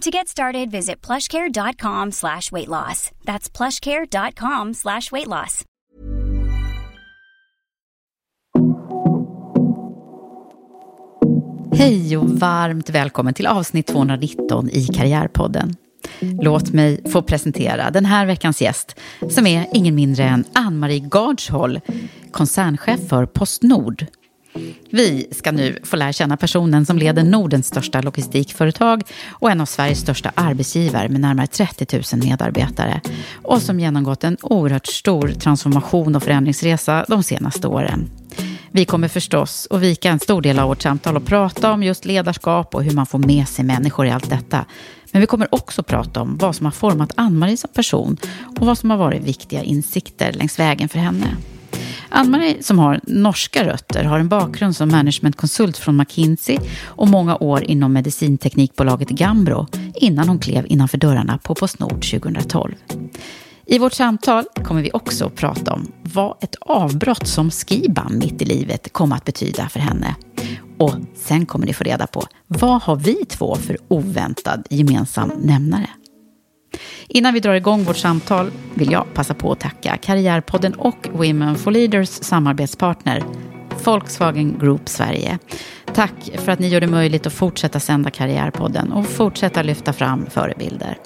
To get started, visit plushcare.com slash weight loss. That's plushcare.com slash weight loss. Hej och varmt välkommen till avsnitt 219 i Karriärpodden. Låt mig få presentera den här veckans gäst som är ingen mindre än Ann-Marie Gardshåll, koncernchef för Postnord. Vi ska nu få lära känna personen som leder Nordens största logistikföretag och en av Sveriges största arbetsgivare med närmare 30 000 medarbetare och som genomgått en oerhört stor transformation och förändringsresa de senaste åren. Vi kommer förstås att vika en stor del av vårt samtal och prata om just ledarskap och hur man får med sig människor i allt detta. Men vi kommer också prata om vad som har format Ann-Marie som person och vad som har varit viktiga insikter längs vägen för henne. Ann-Marie, som har norska rötter, har en bakgrund som managementkonsult från McKinsey och många år inom medicinteknikbolaget Gambro innan hon klev innanför dörrarna på Postnord 2012. I vårt samtal kommer vi också att prata om vad ett avbrott som skibam mitt i livet kom att betyda för henne. Och sen kommer ni få reda på vad har vi två för oväntad gemensam nämnare. Innan vi drar igång vårt samtal vill jag passa på att tacka Karriärpodden och Women for Leaders samarbetspartner Volkswagen Group Sverige. Tack för att ni gör det möjligt att fortsätta sända Karriärpodden och fortsätta lyfta fram förebilder.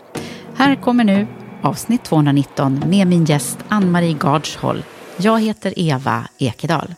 Här kommer nu avsnitt 219 med min gäst Ann-Marie Gardshol. Jag heter Eva Ekedal.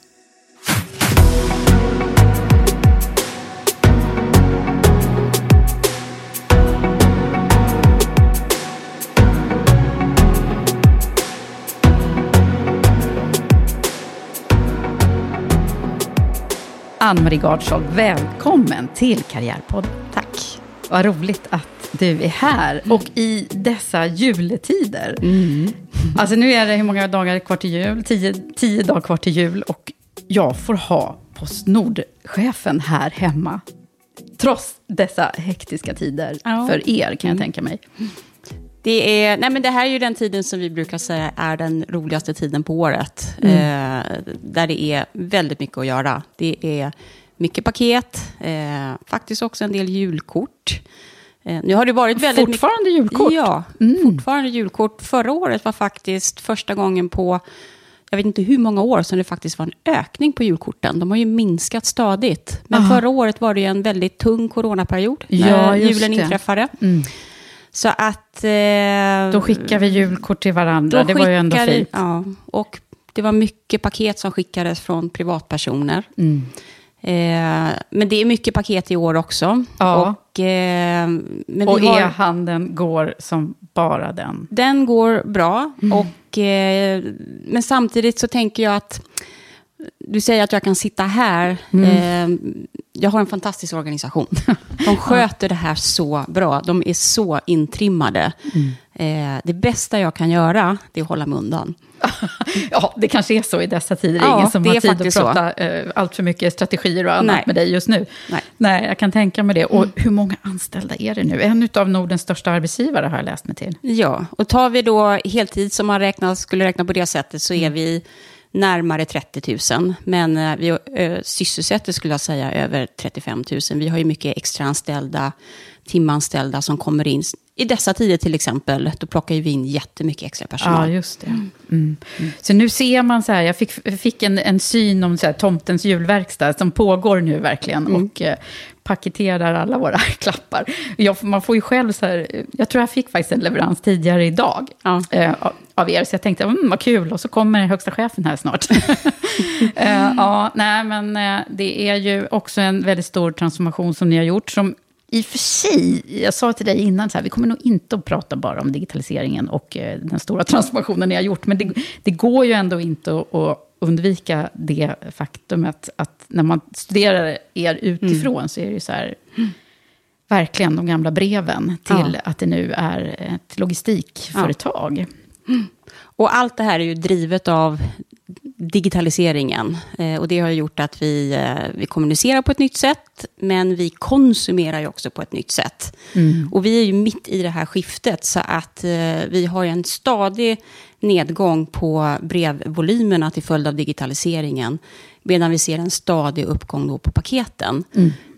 Ann-Marie Gardshåll, välkommen till Karriärpodden. Tack. Vad roligt att du är här. Och i dessa juletider. Mm. Alltså nu är det hur många dagar kvar till jul? Tio, tio dagar kvar till jul. Och jag får ha Postnord-chefen här hemma. Trots dessa hektiska tider ja. för er, kan jag mm. tänka mig. Det, är, nej men det här är ju den tiden som vi brukar säga är den roligaste tiden på året. Mm. Eh, där det är väldigt mycket att göra. Det är mycket paket, eh, faktiskt också en del julkort. Eh, nu har det varit väldigt fortfarande julkort? Ja, mm. fortfarande julkort. Förra året var faktiskt första gången på, jag vet inte hur många år, som det faktiskt var en ökning på julkorten. De har ju minskat stadigt. Men Aha. förra året var det ju en väldigt tung coronaperiod, när ja, julen det. inträffade. Mm. Så att... Eh, då skickar vi julkort till varandra, det var ju ändå fint. Ja, och det var mycket paket som skickades från privatpersoner. Mm. Eh, men det är mycket paket i år också. Ja. Och, eh, och e-handeln går som bara den? Den går bra. Mm. Och, eh, men samtidigt så tänker jag att du säger att jag kan sitta här. Mm. Jag har en fantastisk organisation. De sköter det här så bra. De är så intrimmade. Mm. Eh, det bästa jag kan göra, det är att hålla mig undan. ja, det kanske är så i dessa tider. Ja, Ingen som har tid att prata eh, allt för mycket strategier och annat Nej. med dig just nu. Nej. Nej, jag kan tänka mig det. Och hur många anställda är det nu? En av Nordens största arbetsgivare har jag läst mig till. Ja, och tar vi då heltid som man räknar, skulle räkna på det sättet så är vi närmare 30 000. Men eh, vi eh, sysselsätter, skulle jag säga, över 35 000. Vi har ju mycket extraanställda, timanställda som kommer in. I dessa tider till exempel, då plockar vi in jättemycket extra Ja, personal. just det. Mm. Så nu ser man så här, jag fick, fick en, en syn om så här, tomtens julverkstad som pågår nu verkligen. Och eh, paketerar alla våra klappar. Jag, man får ju själv så här, jag tror jag fick faktiskt en leverans tidigare idag. Ja. eh, av- av er, så jag tänkte, mm, vad kul, och så kommer högsta chefen här snart. eh, ja, nej, men eh, det är ju också en väldigt stor transformation som ni har gjort, som i och för sig, jag sa till dig innan, så här, vi kommer nog inte att prata bara om digitaliseringen och eh, den stora transformationen ni har gjort, men det, det går ju ändå inte att, att undvika det faktumet att när man studerar er utifrån så är det ju så här, verkligen de gamla breven till Ja. att det nu är ett logistikföretag. Och allt det här är ju drivet av digitaliseringen. Eh, och det har gjort att vi, eh, vi kommunicerar på ett nytt sätt, men vi konsumerar ju också på ett nytt sätt. Och vi är ju mitt i det här skiftet, så att eh, vi har en stadig nedgång på brevvolymerna till följd av digitaliseringen, medan vi ser en stadig uppgång då på paketen.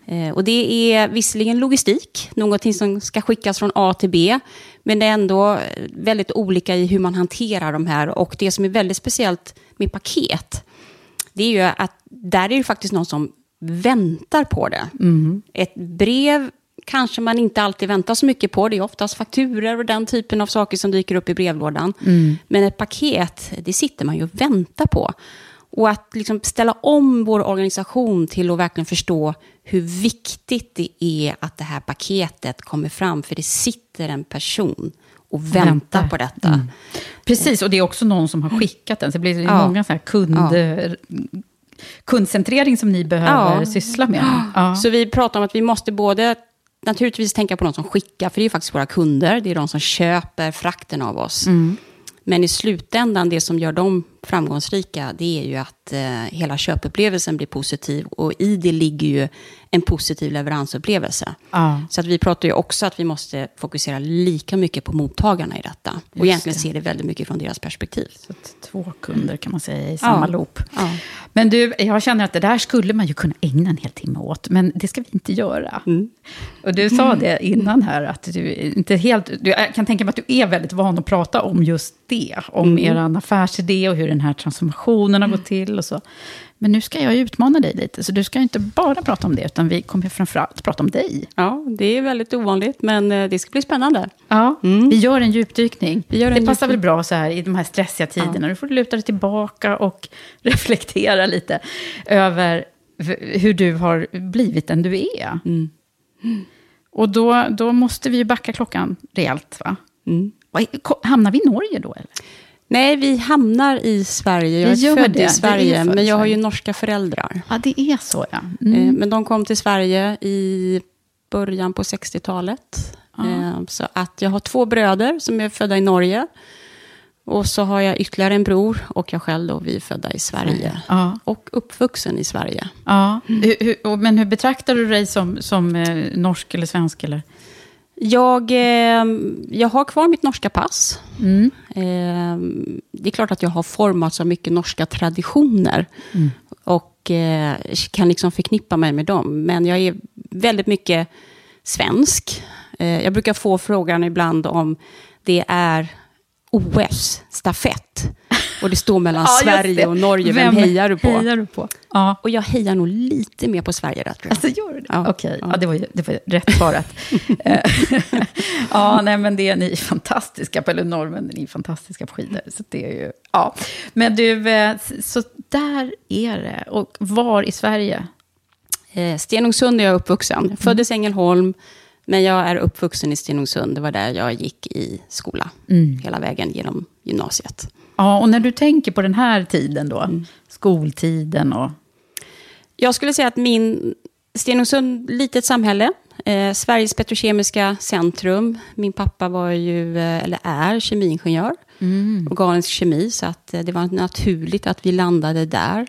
Eh, Och det är visserligen logistik, någonting som ska skickas från A till B, men det är ändå väldigt olika i hur man hanterar de här. Och det som är väldigt speciellt med paket, det är ju att där är det faktiskt någon som väntar på det. Ett brev kanske man inte alltid väntar så mycket på. Det är oftast fakturer och den typen av saker som dyker upp i brevlådan. Men ett paket, det sitter man ju och väntar på. Och att liksom ställa om vår organisation till att verkligen förstå hur viktigt det är att det här paketet kommer fram. För det sitter en person och Väntar. på detta. Precis, och det är också någon som har skickat den. Så det blir Ja. många så här kund, kundcentrering som ni behöver Ja. syssla med. Ja. Så vi pratar om att vi måste både naturligtvis tänka på de som skickar, för det är ju faktiskt våra kunder. Det är de som köper frakten av oss. Men i slutändan, det som gör dem framgångsrika, det är ju att eh, hela köpupplevelsen blir positiv. Och i det ligger ju en positiv leveransupplevelse. Ja. Så att vi pratar ju också att vi måste fokusera lika mycket på mottagarna i detta. Och egentligen det. se det väldigt mycket från deras perspektiv. Så att två kunder kan man säga i samma Ja. loop. Ja. Men du, jag känner att det där skulle man ju kunna ägna en hel timme åt, men det ska vi inte göra. Mm. Och du sa det innan här, att du inte helt... Du, jag kan tänka mig att du är väldigt van att prata om just det, om Mm. er affärsidé och hur den här transformationen har gått till och så. Men nu ska jag utmana dig lite, så du ska inte bara prata om det, utan vi kommer framförallt prata om dig. Ja, det är väldigt ovanligt, men eh, det ska bli spännande. Ja, vi gör en djupdykning. Mm. Gör en det passar väl djupdykning. bra så här i de här stressiga tiderna. Nu får du luta dig tillbaka och reflektera lite över hur du har blivit den du är. Mm. Och då, då måste vi ju backa klockan rejält, va? Mm. Hamnar vi i Norge då, eller? Nej, vi hamnar i Sverige. Jag är gör född det. I Sverige, men jag har ju norska föräldrar. Ja, det är så, ja. Eh, Mm. Men de kom till Sverige i början på 60-talet. Eh, Så att jag har två bröder som är födda i Norge. Och så har jag ytterligare en bror och jag själv då, vi är födda i Sverige. Ja. Och uppvuxen i Sverige. ja. Och- men hur betraktar du dig som, som eh, norsk eller svensk? Eller? Jag, jag har kvar mitt norska pass. Mm. Eh, det är klart att jag har formats av mycket norska traditioner. Och eh, kan liksom förknippa mig med dem. Men jag är väldigt mycket svensk. Eh, jag brukar få frågan ibland om det är OS, stafett. Och det står mellan Ja, Sverige och Norge. Vem, hejar du på? Hejar du på? Ja. Och jag hejar nog lite mer på Sverige där, tror jag. Alltså, gör du det? Ja. Okej, ja. Ja. det, var ju, det var ju rätt svarat. Ja, nej, men det är ni är fantastiska på, eller norrmännen är fantastiska på skidor. Så det är ju, ja. Men du, eh, så där är det. Och var i Sverige? Eh, Stenungsund är jag uppvuxen. Jag föddes i Ängelholm, men jag är uppvuxen i Stenungsund. Det var där jag gick i skola, hela vägen genom gymnasiet. Ja, och när du tänker på den här tiden då, skoltiden och... Jag skulle säga att min Stenungsund, litet samhälle, eh, Sveriges petrokemiska centrum. Min pappa var ju, eh, eller är, kemiingenjör. mm. organisk kemi, så att eh, det var naturligt att vi landade där.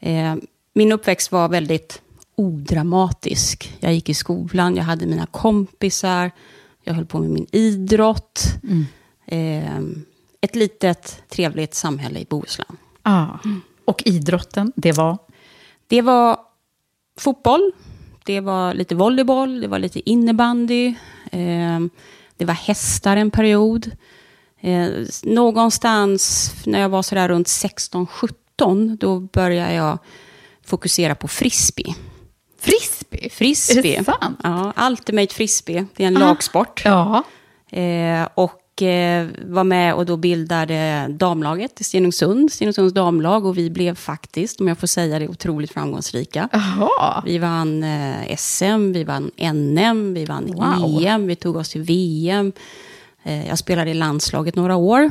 Eh, min uppväxt var väldigt odramatisk. Jag gick i skolan, jag hade mina kompisar, jag höll på med min idrott. Mm. Eh, ett litet trevligt samhälle i Bohuslän. Ah. Och idrotten, det var? Det var fotboll, det var lite volleyboll, det var lite innebandy. Eh, det var hästar en period. Eh, någonstans när jag var sådär runt 16-17, då började jag fokusera på frisbee. Frisbee? Frisbee. Är det sant? Ja, Ultimate Frisbee. Det är en ah. lagsport. Ja. Eh, och var med och då bildade damlaget i Stenungsund, Stenungsunds damlag. Och vi blev faktiskt, om jag får säga det, otroligt framgångsrika. Aha. Vi vann eh, SM, vi vann NM, vi vann wow. EM, vi tog oss till VM. Eh, jag spelade i landslaget några år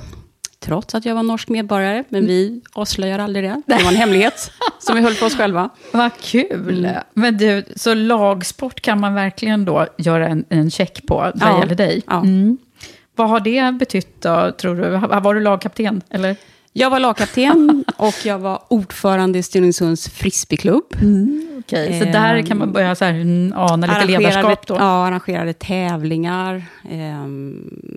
trots att jag var norsk medborgare. Men vi avslöjar aldrig det. Det var en hemlighet som vi höll för oss själva. Vad kul. Mm. Men du, så lagsport kan man verkligen då göra en, en check på vad ja. gäller dig? Ja. Mm. Vad har det betytt då, tror du? Var du lagkapten, eller? Jag var lagkapten och jag var ordförande i Stenungsunds frisbeeklubb. Mm, okay. så eh, där kan man börja så här, ana lite ledarskap då? Ja, arrangerade tävlingar. Eh,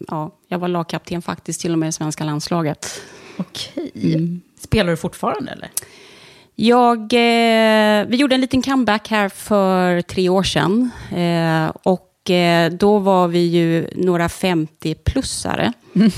ja, jag var lagkapten faktiskt till och med i svenska landslaget. Okej. Okay. Mm. Spelar du fortfarande eller? Jag, eh, vi gjorde en liten comeback här för tre år sedan. Eh, och eh, då var vi ju några 50-plussare. Mm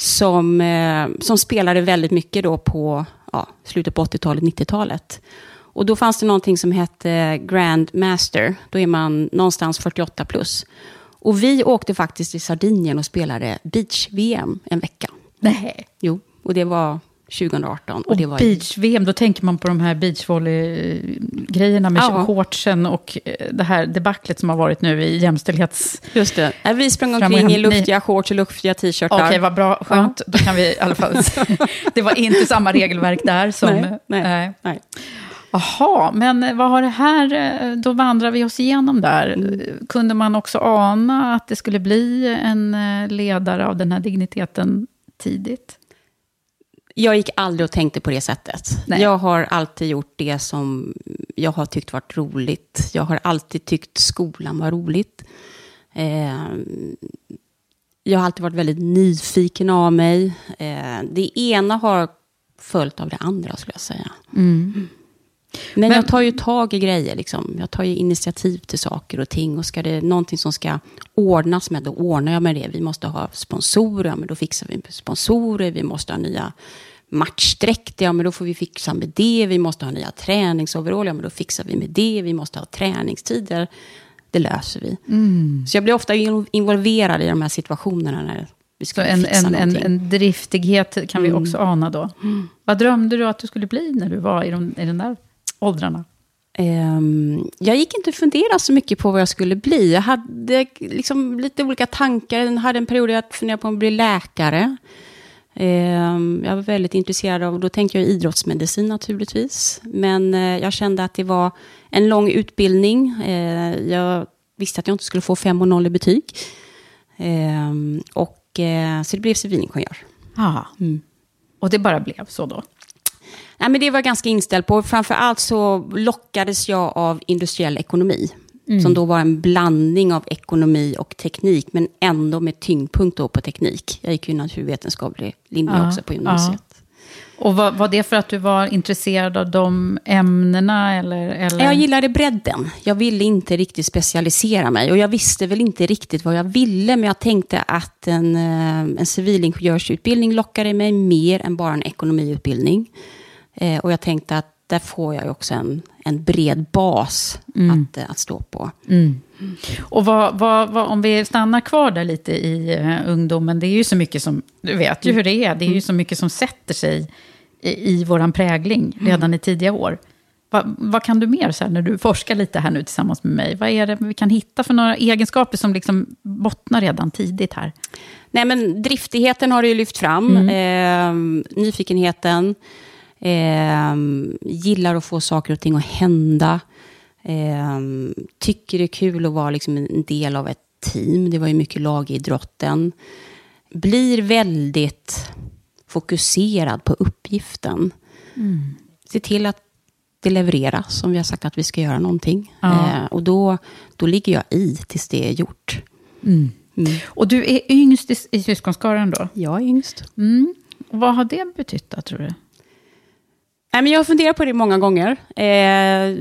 som, eh, som spelade väldigt mycket då på ja, slutet på 80-talet, 90-talet. Och då fanns det någonting som hette Grand Master. Då är man någonstans 48 plus. Och vi åkte faktiskt till Sardinien och spelade beach-VM en vecka. Nej. Jo, och det var 2018. Och, och var beach-VM, då tänker man på de här beachvolley-grejerna med ja. shortsen och eh, det här debaclet som har varit nu i jämställdhets... Just det. Vi sprang omkring i luftiga shorts och luftiga t-shirtar. Okej, okay, vad bra. Skönt. Ja. Då kan vi i alla fall... det var inte samma regelverk där som... Nej, nej, äh. nej. Jaha, men vad har det här... Eh, då vandrar vi oss igenom där. Mm. Kunde man också ana att det skulle bli en ledare av den här digniteten tidigt? Jag gick aldrig och tänkte på det sättet. Nej. Jag har alltid gjort det som jag har tyckt varit roligt. Jag har alltid tyckt skolan var roligt. Eh, jag har alltid varit väldigt nyfiken av mig. Eh, det ena har följt av det andra, skulle jag säga. Mm. Men, Men, jag tar ju tag i grejer. Liksom. Jag tar ju initiativ till saker och ting. Och ska det någonting som ska ordnas med, då ordnar jag med det. Vi måste ha sponsorer, men då fixar vi sponsorer. Vi måste ha nya matchdräkt, ja men då får vi fixa med det. Vi måste ha nya träningsoverall, ja men då fixar vi med det. Vi måste ha träningstider. Det löser vi. Mm. Så jag blir ofta involverad i de här situationerna när vi ska Så en, fixa en, en, en driftighet kan mm. vi också ana då. Mm. Vad drömde du att du skulle bli när du var i, de, i den där åldrarna? Um, jag gick inte och funderade så mycket på vad jag skulle bli. Jag hade liksom lite olika tankar. Jag hade en period där jag funderade på att bli läkare. Um, jag var väldigt intresserad av, då tänkte jag idrottsmedicin naturligtvis. Men uh, jag kände att det var en lång utbildning. Uh, jag visste att jag inte skulle få 5 och 0 i betyg. Och, uh, så det blev civilingenjör. Mm. och det bara blev så då? Nej, men det var jag ganska inställd på. Framför allt så lockades jag av industriell ekonomi. Mm. Som då var en blandning av ekonomi och teknik, men ändå med tyngdpunkt då på teknik. Jag gick ju naturvetenskaplig linje ja, också på gymnasiet. Ja. Och var, var, det för att du var intresserad av de ämnena? Eller, eller? Jag gillade bredden. Jag ville inte riktigt specialisera mig. Och jag visste väl inte riktigt vad jag ville, men jag tänkte att en, eh, en civilingenjörsutbildning lockade mig mer än bara en ekonomiutbildning. Eh, och jag tänkte att där får jag också en, en bred bas mm. att, eh, att stå på. Mm. Och vad, vad, vad, om vi stannar kvar där lite i uh, ungdomen, det är ju så mycket som, du vet ju hur det är, det är ju mm. så mycket som sätter sig i, i våran prägling redan mm. i tidiga år. Va, vad kan du mer, så här, när du forskar lite här nu tillsammans med mig, vad är det vi kan hitta för några egenskaper som liksom bottnar redan tidigt här? Nej, men driftigheten har du ju lyft fram, mm. eh, nyfikenheten, Eh, gillar att få saker och ting att hända. Eh, tycker det är kul att vara liksom en del av ett team. Det var ju mycket lag i idrotten. blir väldigt fokuserad på uppgiften. Mm. Se till att det levereras om vi har sagt att vi ska göra någonting. Ja. Eh, och då, då ligger jag i tills det är gjort. Mm. Och du är yngst i, i syskonskaran då? Jag är yngst. Mm. Vad har det betytt då, tror du? Nej, men jag har funderat på det många gånger. Eh,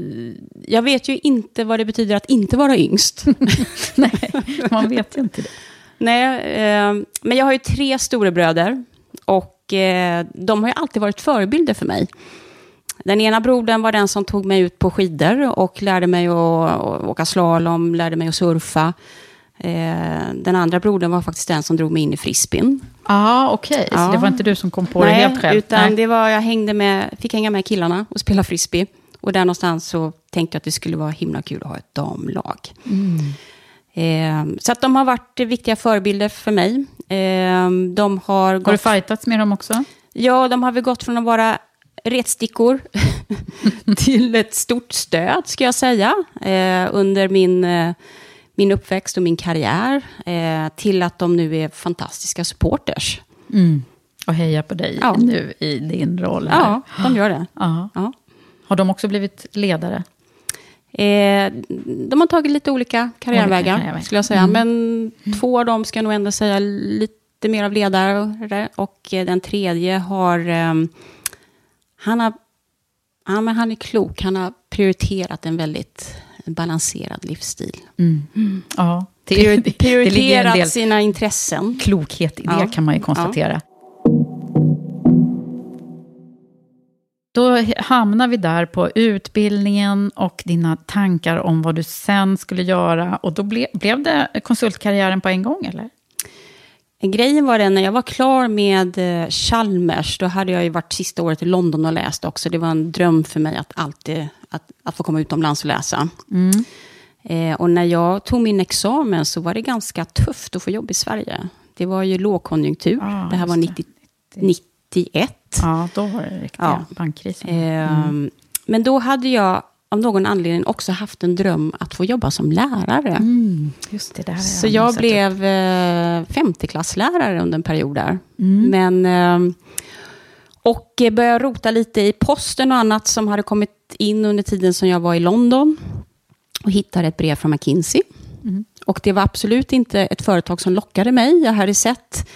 jag vet ju inte vad det betyder att inte vara yngst. Nej, man vet ju inte det. Nej, eh, men jag har ju tre storebröder. Och eh, de har ju alltid varit förebilder för mig. Den ena brodern var den som tog mig ut på skidor och lärde mig att, att åka slalom, lärde mig att surfa. Eh, den andra brodern var faktiskt den som drog mig in i frisbeen. Ah, okej. Så Ja. det var inte du som kom på det Nej, helt själv? utan Nej. det var, jag hängde med, fick hänga med killarna och spela frisbee. Och där någonstans så tänkte jag att det skulle vara himla kul att ha ett damlag. Mm. Eh, så att de har varit viktiga förebilder för mig. Eh, de har Har du gått, fightats med dem också? ja, de har väl gått från att vara retstickor till ett stort stöd, ska jag säga, eh, under min, eh, min uppväxt och min karriär. Eh, till att de nu är fantastiska supporters. Mm. Och heja på dig Ja. nu i din roll här. Ja, de gör det. Ja. Ja. Har de också blivit ledare? Eh, de har tagit lite olika karriärvägar, karriärvägar. Mm. skulle jag säga. Men två av dem ska jag nog ändå säga lite mer av ledare. Och eh, den tredje har... Eh, han, har ja, men han är klok. Han har prioriterat en väldigt balanserad livsstil. Ja. Det, det ligger en prioriterat sina intressen. klokhet i det, Ja. kan man ju konstatera. Då hamnar vi där på utbildningen och dina tankar om vad du sen skulle göra. Och då ble, blev det konsultkarriären på en gång, eller? Grejen var den, när jag var klar med eh, Chalmers, då hade jag ju varit sista året i London och läst också. Det var en dröm för mig att alltid att, att få komma utomlands och läsa. Eh, och när jag tog min examen så var det ganska tufft att få jobb i Sverige. Det var ju lågkonjunktur. Ah, det här var just 90, 91. Ja, då var det riktiga Ja. bankkrisen. Ehm, Men då hade jag av någon anledning också haft en dröm att få jobba som lärare. Mm, just det, det här Så jag sett upp. blev eh, 50-klasslärare under en period där. Mm. Men, eh, och eh, började rota lite i posten och annat som hade kommit in under tiden som jag var i London. Och hittade ett brev från McKinsey. Mm. Och det var absolut inte ett företag som lockade mig. Jag hade sett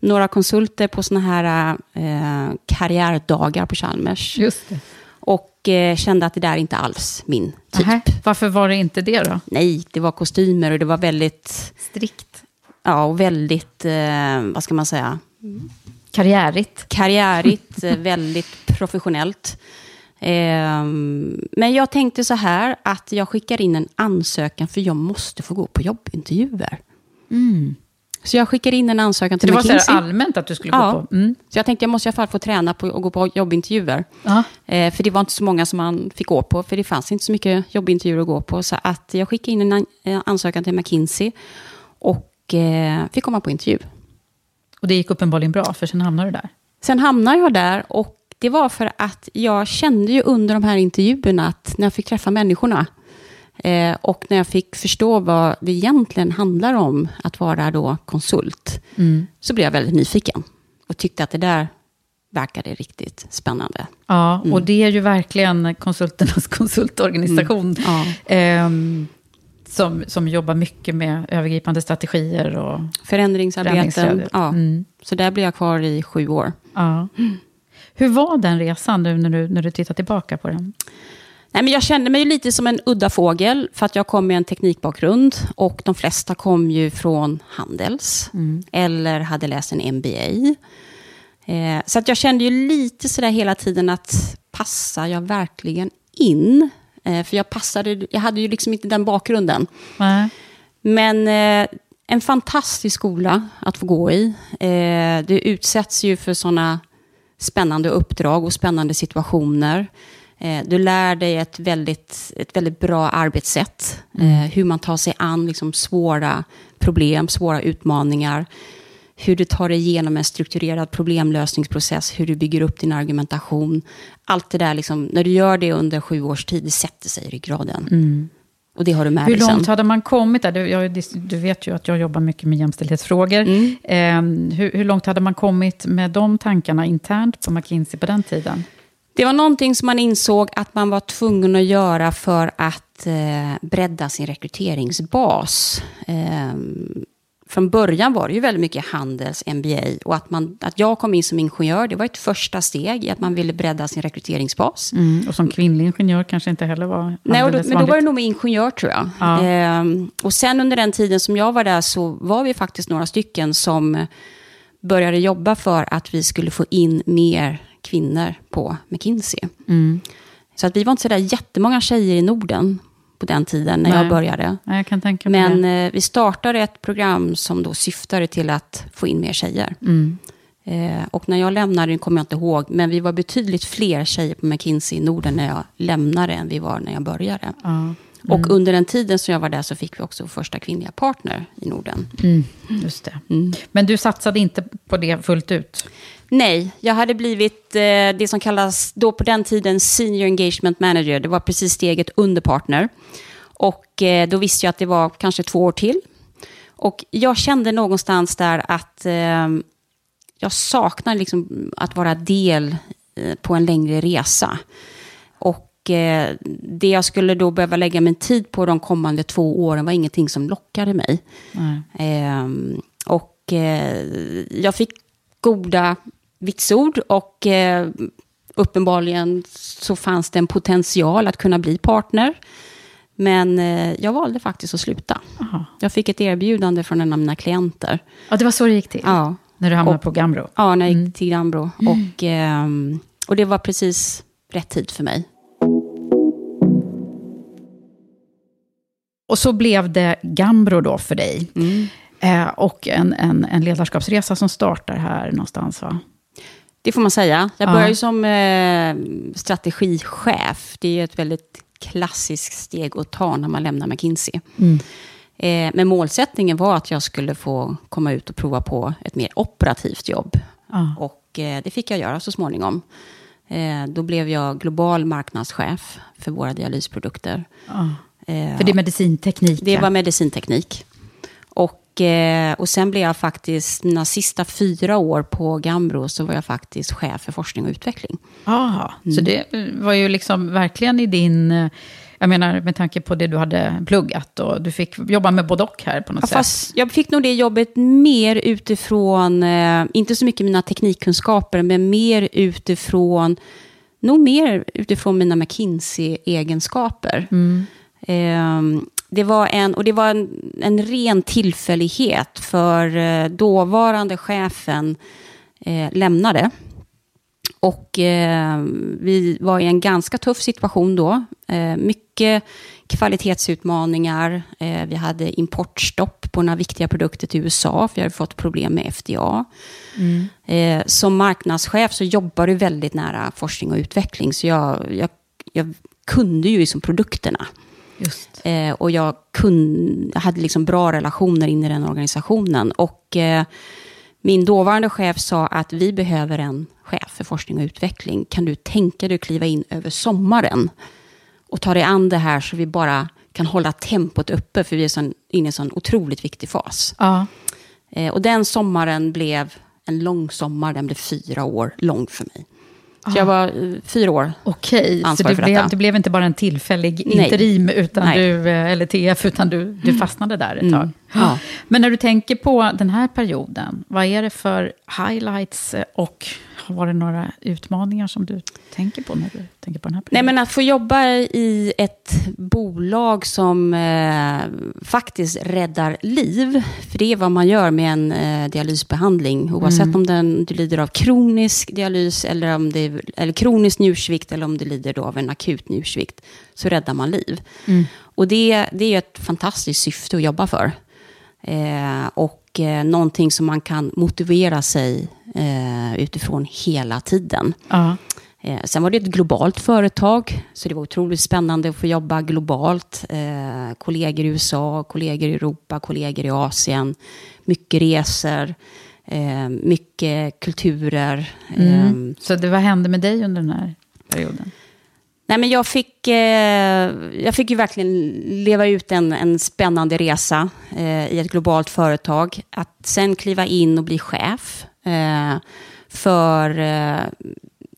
några konsulter på såna här eh, karriärdagar på Chalmers. Just det. Och eh, kände att det där är inte alls min typ. Nähä, Varför var det inte det då? Nej, det var kostymer och det var väldigt Strikt. Ja, och väldigt, eh, vad ska man säga, Karriärigt. karriärigt, eh, väldigt professionellt. Eh, men jag tänkte så här, att jag skickar in en ansökan för jag måste få gå på jobbintervjuer. Så jag skickar in en ansökan till det var så McKinsey. allmänt att du skulle Ja. gå på? Mm. Så jag tänkte jag måste i alla fall få träna på att gå på jobbintervjuer. Eh, för det var inte så många som man fick gå på, för det fanns inte så mycket jobbintervjuer att gå på. Så att jag skickade in en eh, ansökan till McKinsey och eh, fick komma på intervju. Och det gick uppenbarligen bra, för sen hamnade du där. Sen hamnade jag där och det var för att jag kände ju under de här intervjuerna att när jag fick träffa människorna eh, och när jag fick förstå vad det egentligen handlar om att vara då konsult, så blev jag väldigt nyfiken och tyckte att det där verkade riktigt spännande. Ja, och det är ju verkligen konsulternas konsultorganisation. Ja. ehm, som, som jobbar mycket med övergripande strategier och Förändringsarbeten, ja. Mm. så där blev jag kvar i sju år. Ja. Hur var den resan nu när du, när du tittar tillbaka på den? Nej, men jag kände mig lite som en udda fågel, för att jag kom med en teknikbakgrund. Och de flesta kom ju från Handels, eller hade läst en MBA. Eh, så att jag kände ju lite sådär hela tiden att passar jag verkligen in? Eh, för jag passade, jag hade ju liksom inte den bakgrunden. Nej. Men eh, en fantastisk skola att få gå i. Eh, du utsätts ju för sådana spännande uppdrag och spännande situationer. Eh, du lär dig ett väldigt, ett väldigt bra arbetssätt. Eh, hur man tar sig an liksom, svåra problem, svåra utmaningar. Hur du tar dig igenom en strukturerad problemlösningsprocess. Hur du bygger upp din argumentation. Allt det där, liksom, när du gör det under sju års tid, det sätter sig i ryggraden. Och det har du med Hur långt hade man kommit där? Du, jag, du vet ju att jag jobbar mycket med jämställdhetsfrågor. Mm. Eh, hur, hur långt hade man kommit med de tankarna internt på McKinsey på den tiden? Det var någonting som man insåg att man var tvungen att göra för att eh, bredda sin rekryteringsbas. Eh, från början var det ju väldigt mycket handels, MBA och att, man, att jag kom in som ingenjör, det var ett första steg i att man ville bredda sin rekryteringsbas. Mm, och som kvinnlig ingenjör kanske inte heller var Nej, då, men då var det nog med ingenjör tror jag. Ja. Ehm, och sen under den tiden som jag var där så var vi faktiskt några stycken som började jobba för att vi skulle få in mer kvinnor på McKinsey. Mm. Så att vi var inte så där jättemånga tjejer i Norden på den tiden när Nej. jag började. Ja, jag Men eh, vi startade ett program som då syftade till att få in mer tjejer. Mm. Eh, och när jag lämnade, det kommer jag inte ihåg, men vi var betydligt fler tjejer på McKinsey i Norden när jag lämnade än vi var när jag började. Ja. Och under den tiden som jag var där så fick vi också första kvinnliga partner i Norden. Mm, just det. Mm. Men du satsade inte på det fullt ut? Nej, jag hade blivit eh, det som kallas då på den tiden Senior Engagement Manager. Det var precis steget under partner. Och eh, då visste jag att det var kanske två år till. Och jag kände någonstans där att eh, jag saknar liksom att vara del eh, på en längre resa. Eh, det jag skulle då behöva lägga min tid på de kommande två åren var ingenting som lockade mig. Ehm, och eh, jag fick goda vitsord och eh, uppenbarligen så fanns det en potential att kunna bli partner. Men eh, jag valde faktiskt att sluta. Aha. Jag fick ett erbjudande från en av mina klienter. Ja, det var så det gick till? Ja, När du hamnade Och- på Gambro? ja när jag gick Mm. till Gambro. Och, ehm, och det var precis rätt tid för mig. Och så blev det Gambro då för dig. Eh, och en, en, en ledarskapsresa som startar här någonstans, va? Det får man säga. Jag Ja. började ju som eh, strategichef. Det är ju ett väldigt klassiskt steg att ta när man lämnar McKinsey. Mm. Eh, men målsättningen var att jag skulle få komma ut och prova på ett mer operativt jobb. Ja. Och eh, det fick jag göra så småningom. Eh, då blev jag global marknadschef för våra dialysprodukter. Ja. Eh, För det är medicinteknik? det ja. var medicinteknik. Och, eh, och sen blev jag faktiskt, mina sista fyra år på Gambro, så var jag faktiskt chef för forskning och utveckling. Aha, Mm. så det var ju liksom verkligen i din... eh, Jag menar, med tanke på det du hade pluggat och du fick jobba med både och här på något Ja, sätt. fast jag fick nog det jobbet mer utifrån, eh, inte så mycket mina teknikkunskaper, men mer utifrån, nog mer utifrån mina McKinsey-egenskaper. Eh, det var en, och det var en, en ren tillfällighet, för eh, dåvarande chefen eh, lämnade. Och eh, vi var i en ganska tuff situation då. Eh, mycket kvalitetsutmaningar. Eh, vi hade importstopp på några viktiga produkter till USA, för vi hade fått problem med FDA. Eh, som marknadschef så jobbar du väldigt nära forskning och utveckling, så jag, jag, jag kunde ju liksom produkterna. Eh, och jag, kunde, jag hade liksom bra relationer in i den organisationen. Och eh, min dåvarande chef sa att vi behöver en chef för forskning och utveckling. Kan du tänka dig att kliva in över sommaren och ta dig an det här så vi bara kan hålla tempot uppe, för vi är sån, inne i en sån otroligt viktig fas. Ja. Eh, och den sommaren blev en lång sommar, den blev fyra år lång för mig. Så jag var fyra år Okej, så ansvarig det blev, det blev inte bara en tillfällig Nej. interim, utan Nej. du, eh, eller TF, utan du, du fastnade där ett tag. Mm. Ja. Men när du tänker på den här perioden, vad är det för highlights eh, och var det några utmaningar som du tänker på när du tänker på den här Nej, perioden? men att få jobba i ett bolag som eh, faktiskt räddar liv, för det är vad man gör med en eh, dialysbehandling, oavsett om den, du lider av kronisk dialys, eller, om det, är- eller kronisk njursvikt, eller om du lider då av en akut njursvikt, så räddar man liv. Och det, det är ett fantastiskt syfte att jobba för. Eh, och eh, någonting som man kan motivera sig eh, utifrån hela tiden. Ja. Eh, sen var det ett globalt företag, så det var otroligt spännande att få jobba globalt. Kollegor i USA, kollegor i Europa, kollegor i Asien. Mycket resor, mycket kulturer. Mm. Så det, vad hände med dig under den här perioden? Nej, men jag, fick, eh, jag fick ju verkligen leva ut en, en spännande resa eh, i ett globalt företag. Att sen kliva in och bli chef eh, för eh,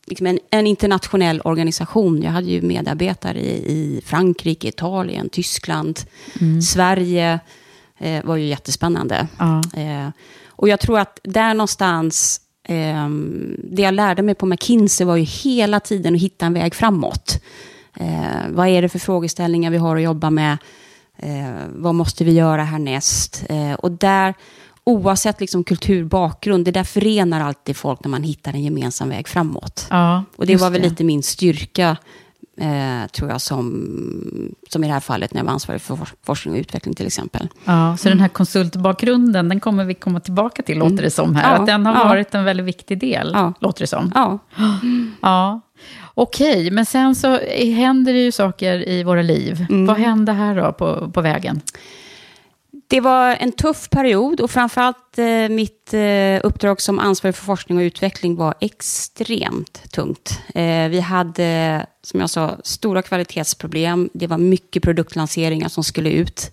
liksom en, en, internationell organisation. Jag hade ju medarbetare i, i Frankrike, Italien, Tyskland, mm. Sverige. Eh, var ju jättespännande. Ja. Eh, och jag tror att där någonstans Ehm, det jag lärde mig på McKinsey var ju hela tiden att hitta en väg framåt. Eh, vad är det för frågeställningar vi har att jobba med? Eh, vad måste vi göra härnäst? Eh, och där, oavsett liksom kulturbakgrund, det där förenar alltid folk när man hittar en gemensam väg framåt. Ja, och det var väl det. lite min styrka eh, tror jag, som, som i det här fallet när jag var ansvarig för forskning och utveckling till exempel. Ja, så mm. den här konsultbakgrunden, den kommer vi komma tillbaka till, låter det som här. Ja, att den har ja. varit en väldigt viktig del, ja. låter det som. Ja. ja. Okej, men sen så händer det ju saker i våra liv. Mm. Vad hände här då på, på vägen? Det var en tuff period och framförallt eh, mitt eh, uppdrag som ansvarig för forskning och utveckling var extremt tungt. Eh, vi hade, som jag sa, stora kvalitetsproblem. Det var mycket produktlanseringar som skulle ut.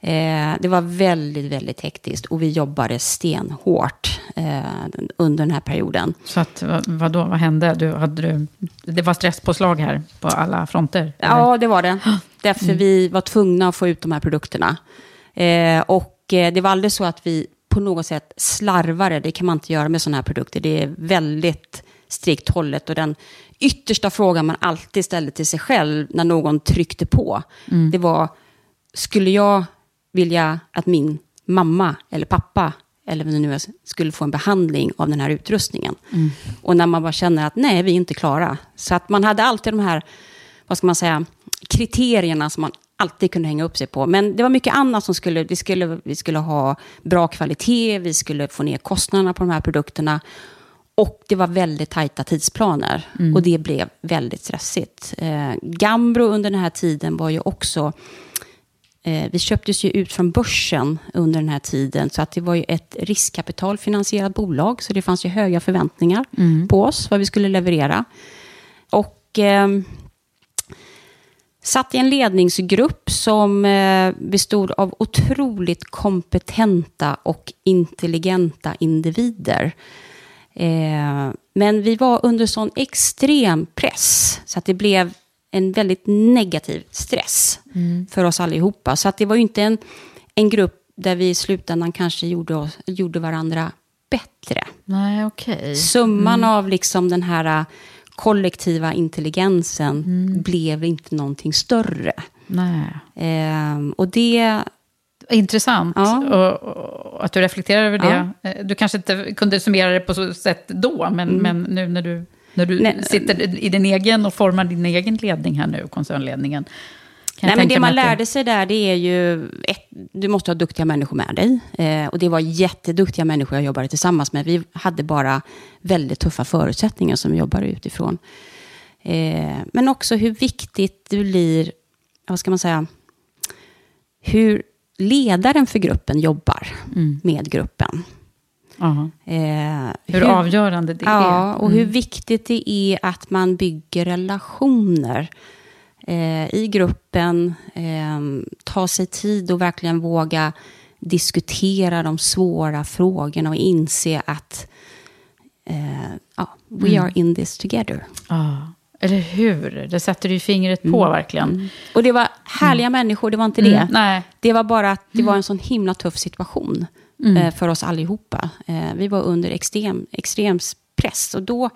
Eh, det var väldigt, väldigt hektiskt och vi jobbade stenhårt eh, under den här perioden. Så att, vad, vadå, vad hände? Du, hade du, det var stresspåslag här på alla fronter? Eller? Ja, det var det. Därför mm. vi var tvungna att få ut de här produkterna. Eh, och eh, det var aldrig så att vi på något sätt slarvade. Det kan man inte göra med sådana här produkter. Det är väldigt strikt hållet. Och den yttersta frågan man alltid ställde till sig själv när någon tryckte på, mm. det var, skulle jag vilja att min mamma eller pappa eller det nu är, skulle få en behandling av den här utrustningen. Mm. Och när man bara känner att nej, vi är inte klara. Så att man hade alltid de här, vad ska man säga, kriterierna som man alltid kunde hänga upp sig på. Men det var mycket annat som skulle, vi skulle, vi skulle ha bra kvalitet, vi skulle få ner kostnaderna på de här produkterna. Och det var väldigt tajta tidsplaner. Mm. Och det blev väldigt stressigt. Eh, Gambro under den här tiden var ju också... Eh, vi köptes ju ut från börsen under den här tiden. Så att det var ju ett riskkapitalfinansierat bolag. Så det fanns ju höga förväntningar mm. på oss, vad vi skulle leverera. Och... Eh, satt i en ledningsgrupp som eh, bestod av otroligt kompetenta och intelligenta individer. Eh, men vi var under sån extrem press så att det blev en väldigt negativ stress mm. för oss allihopa. Så att det var ju inte en, en grupp där vi i slutändan kanske gjorde, oss, gjorde varandra bättre. Nej, okay. Summan mm. av liksom den här kollektiva intelligensen mm. blev inte någonting större. Nej. Eh, och det... Intressant ja. och, och, att du reflekterar över det. Ja. Eh, du kanske inte kunde summera det på så sätt då, men, mm. men nu när du, när du Nej. sitter i din egen och formar din egen ledning här nu, koncernledningen. Nej, men det man lärde sig där, det är ju... Ett, du måste ha duktiga människor med dig. Eh, och det var jätteduktiga människor jag jobbade tillsammans med. Vi hade bara väldigt tuffa förutsättningar som vi jobbade utifrån. Eh, men också hur viktigt det blir, vad ska man säga, hur ledaren för gruppen jobbar mm. med gruppen. Uh -huh. eh, hur, hur, avgörande det ja, är. Ja, och hur mm. viktigt det är att man bygger relationer eh, i gruppen, eh, ta sig tid och verkligen våga diskutera de svåra frågorna och inse att eh, ja, we mm. are in this together. Ah. Eller hur? Det sätter du fingret på mm. verkligen. Mm. Och det var härliga mm. människor, det var inte det. Mm. Nej. Det var bara att det var en sån himla tuff situation mm. eh, för oss allihopa. Eh, vi var under extrem, extrem press. Och då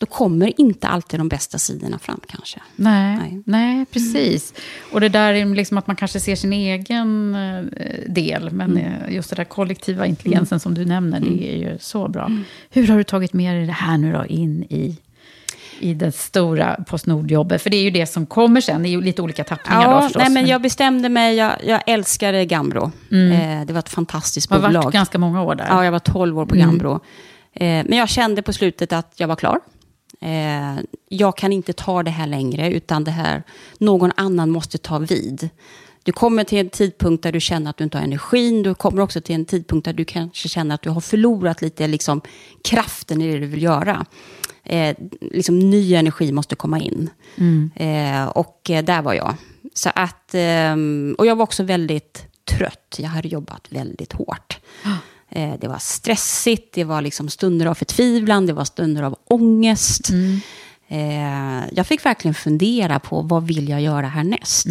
då kommer inte alltid de bästa sidorna fram kanske. Nej, nej. nej precis. Och det där är liksom att man kanske ser sin egen eh, del, men mm. Eh, just det där kollektiva intelligensen mm. som du nämner, det mm. är ju så bra. Mm. Hur har du tagit med dig det här nu då in i i det stora Postnord-jobbet? För det är ju det som kommer sen, det är ju lite olika tappningar ja, då förstås. Nej, men jag bestämde mig, jag, jag älskade Gambro. Mm. Eh, det var ett fantastiskt bolag. Du har varit ganska många år där. Ja, jag var 12 år på mm. Gambro. Eh, men jag kände på slutet att jag var klar eh, jag kan inte ta det här längre, utan det här, någon annan måste ta vid. Du kommer till en tidpunkt där du känner att du inte har energin. Du kommer också till en tidpunkt där du kanske känner att du har förlorat lite liksom, kraften i det du vill göra. eh, liksom ny energi måste komma in. Eh, och eh, där var jag. Så att, ehm, och jag var också väldigt trött. Jag hade jobbat väldigt hårt. Eh, det var stressigt, det var liksom stunder av förtvivlan, det var stunder av ångest. Eh, jag fick verkligen fundera på vad vill jag göra härnäst.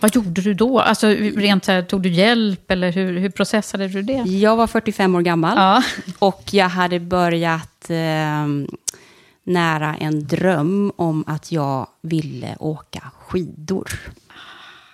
Vad gjorde du då? Alltså, rent här, tog du hjälp eller hur, hur processade du det? Jag var 45 år gammal Ja. och jag hade börjat eh, nära en dröm om att jag ville åka skidor.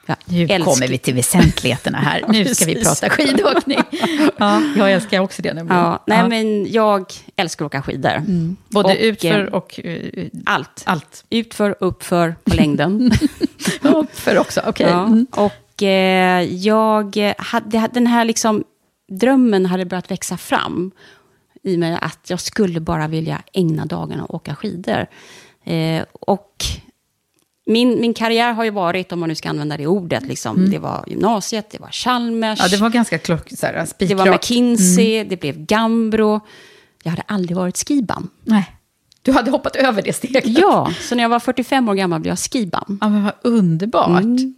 Jag Nu älskar- kommer vi till väsentligheterna här. Nu ska vi prata skidåkning. Ja, jag älskar också det nämligen. Ja, nej, Ja. men jag älskar att åka skidor. Både och, utför eh, och uh, Allt. allt. Utför, uppför, på längden. Uppför också, okej. Ja, Mm. och eh, jag hade, den här liksom, drömmen hade börjat växa fram i mig att jag skulle bara vilja ägna dagarna att åka skidor. Eh, och min, min karriär har ju varit, om man nu ska använda det ordet, liksom, det var gymnasiet, det var Chalmers, Mm. Ja, det var ganska klock, så här, det var spikrakt. Mm. McKinsey, det blev Gambro. Jag hade aldrig varit skibam. Nej, du hade hoppat över det steget. Ja, så när jag var 45 år gammal blev jag skibam. Ja, men vad underbart. Mm.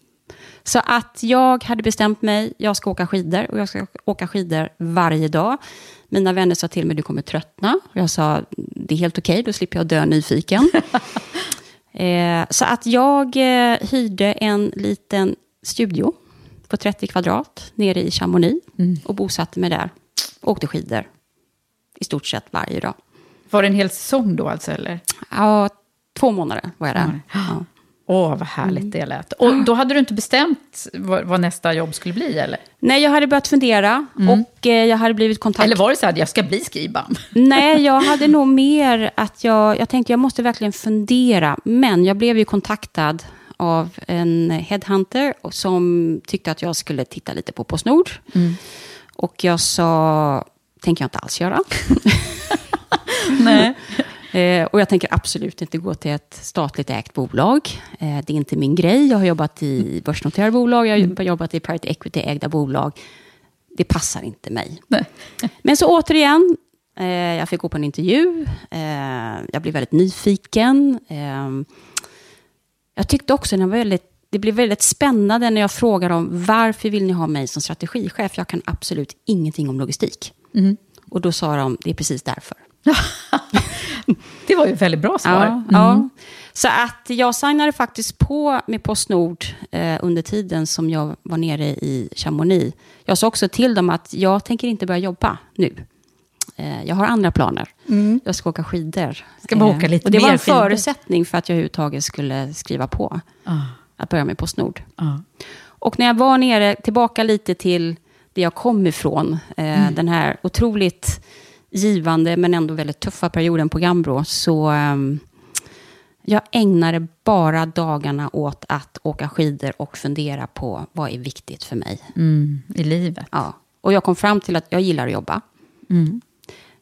Så att jag hade bestämt mig, jag ska åka skidor och jag ska åka skidor varje dag. Mina vänner sa till mig, du kommer tröttna. Och jag sa, det är helt okej, då slipper jag dö nyfiken. eh, så att jag eh, hyrde en liten studio på 30 kvadrat nere i Chamonix och bosatte mig där. Åkte skidor i stort sett varje dag. Var det en hel säsong då alltså, eller? Ja, två månader var jag där. Ja. Åh, vad härligt det lät. Och då hade du inte bestämt vad, vad nästa jobb skulle bli, eller? Nej, jag hade börjat fundera och eh, jag hade blivit kontaktad. Eller var det så här, jag ska bli skribam? Nej, jag hade nog mer att jag, jag tänkte jag måste verkligen fundera. Men jag blev ju kontaktad av en headhunter som tyckte att jag skulle titta lite på Postnord. Och jag sa, tänker jag inte alls göra. Nej. Eh, och jag tänker absolut inte gå till ett statligt ägt bolag. Eh, det är inte min grej. Jag har jobbat i börsnoterade bolag, jag har jobbat i private equity-ägda bolag. Det passar inte mig. Nej. Men så återigen, eh, jag fick gå på en intervju. Eh, jag blev väldigt nyfiken. Eh, jag tyckte också det var väldigt, det blev väldigt spännande när jag frågade om varför vill ni ha mig som strategichef? Jag kan absolut ingenting om logistik. Och då sa de, det är precis därför. Det var ju ett väldigt bra svar. Ja, ja. Så att jag signade faktiskt på med Postnord eh, under tiden som jag var nere i Chamonix. Jag sa också till dem att jag tänker inte börja jobba nu. Eh, jag har andra planer. Jag ska åka skidor. Mm. Ska bara åka lite och det var en skidor. förutsättning för att jag överhuvudtaget skulle skriva på. Ja. Att börja med Postnord. Ja. Och när jag var nere, tillbaka lite till det jag kom ifrån, eh, den här otroligt givande men ändå väldigt tuffa perioden på Gambro, så ehm, jag ägnade bara dagarna åt att åka skidor och fundera på vad är viktigt för mig. Mm, I livet. Ja. Och jag kom fram till att jag gillar att jobba. Mm.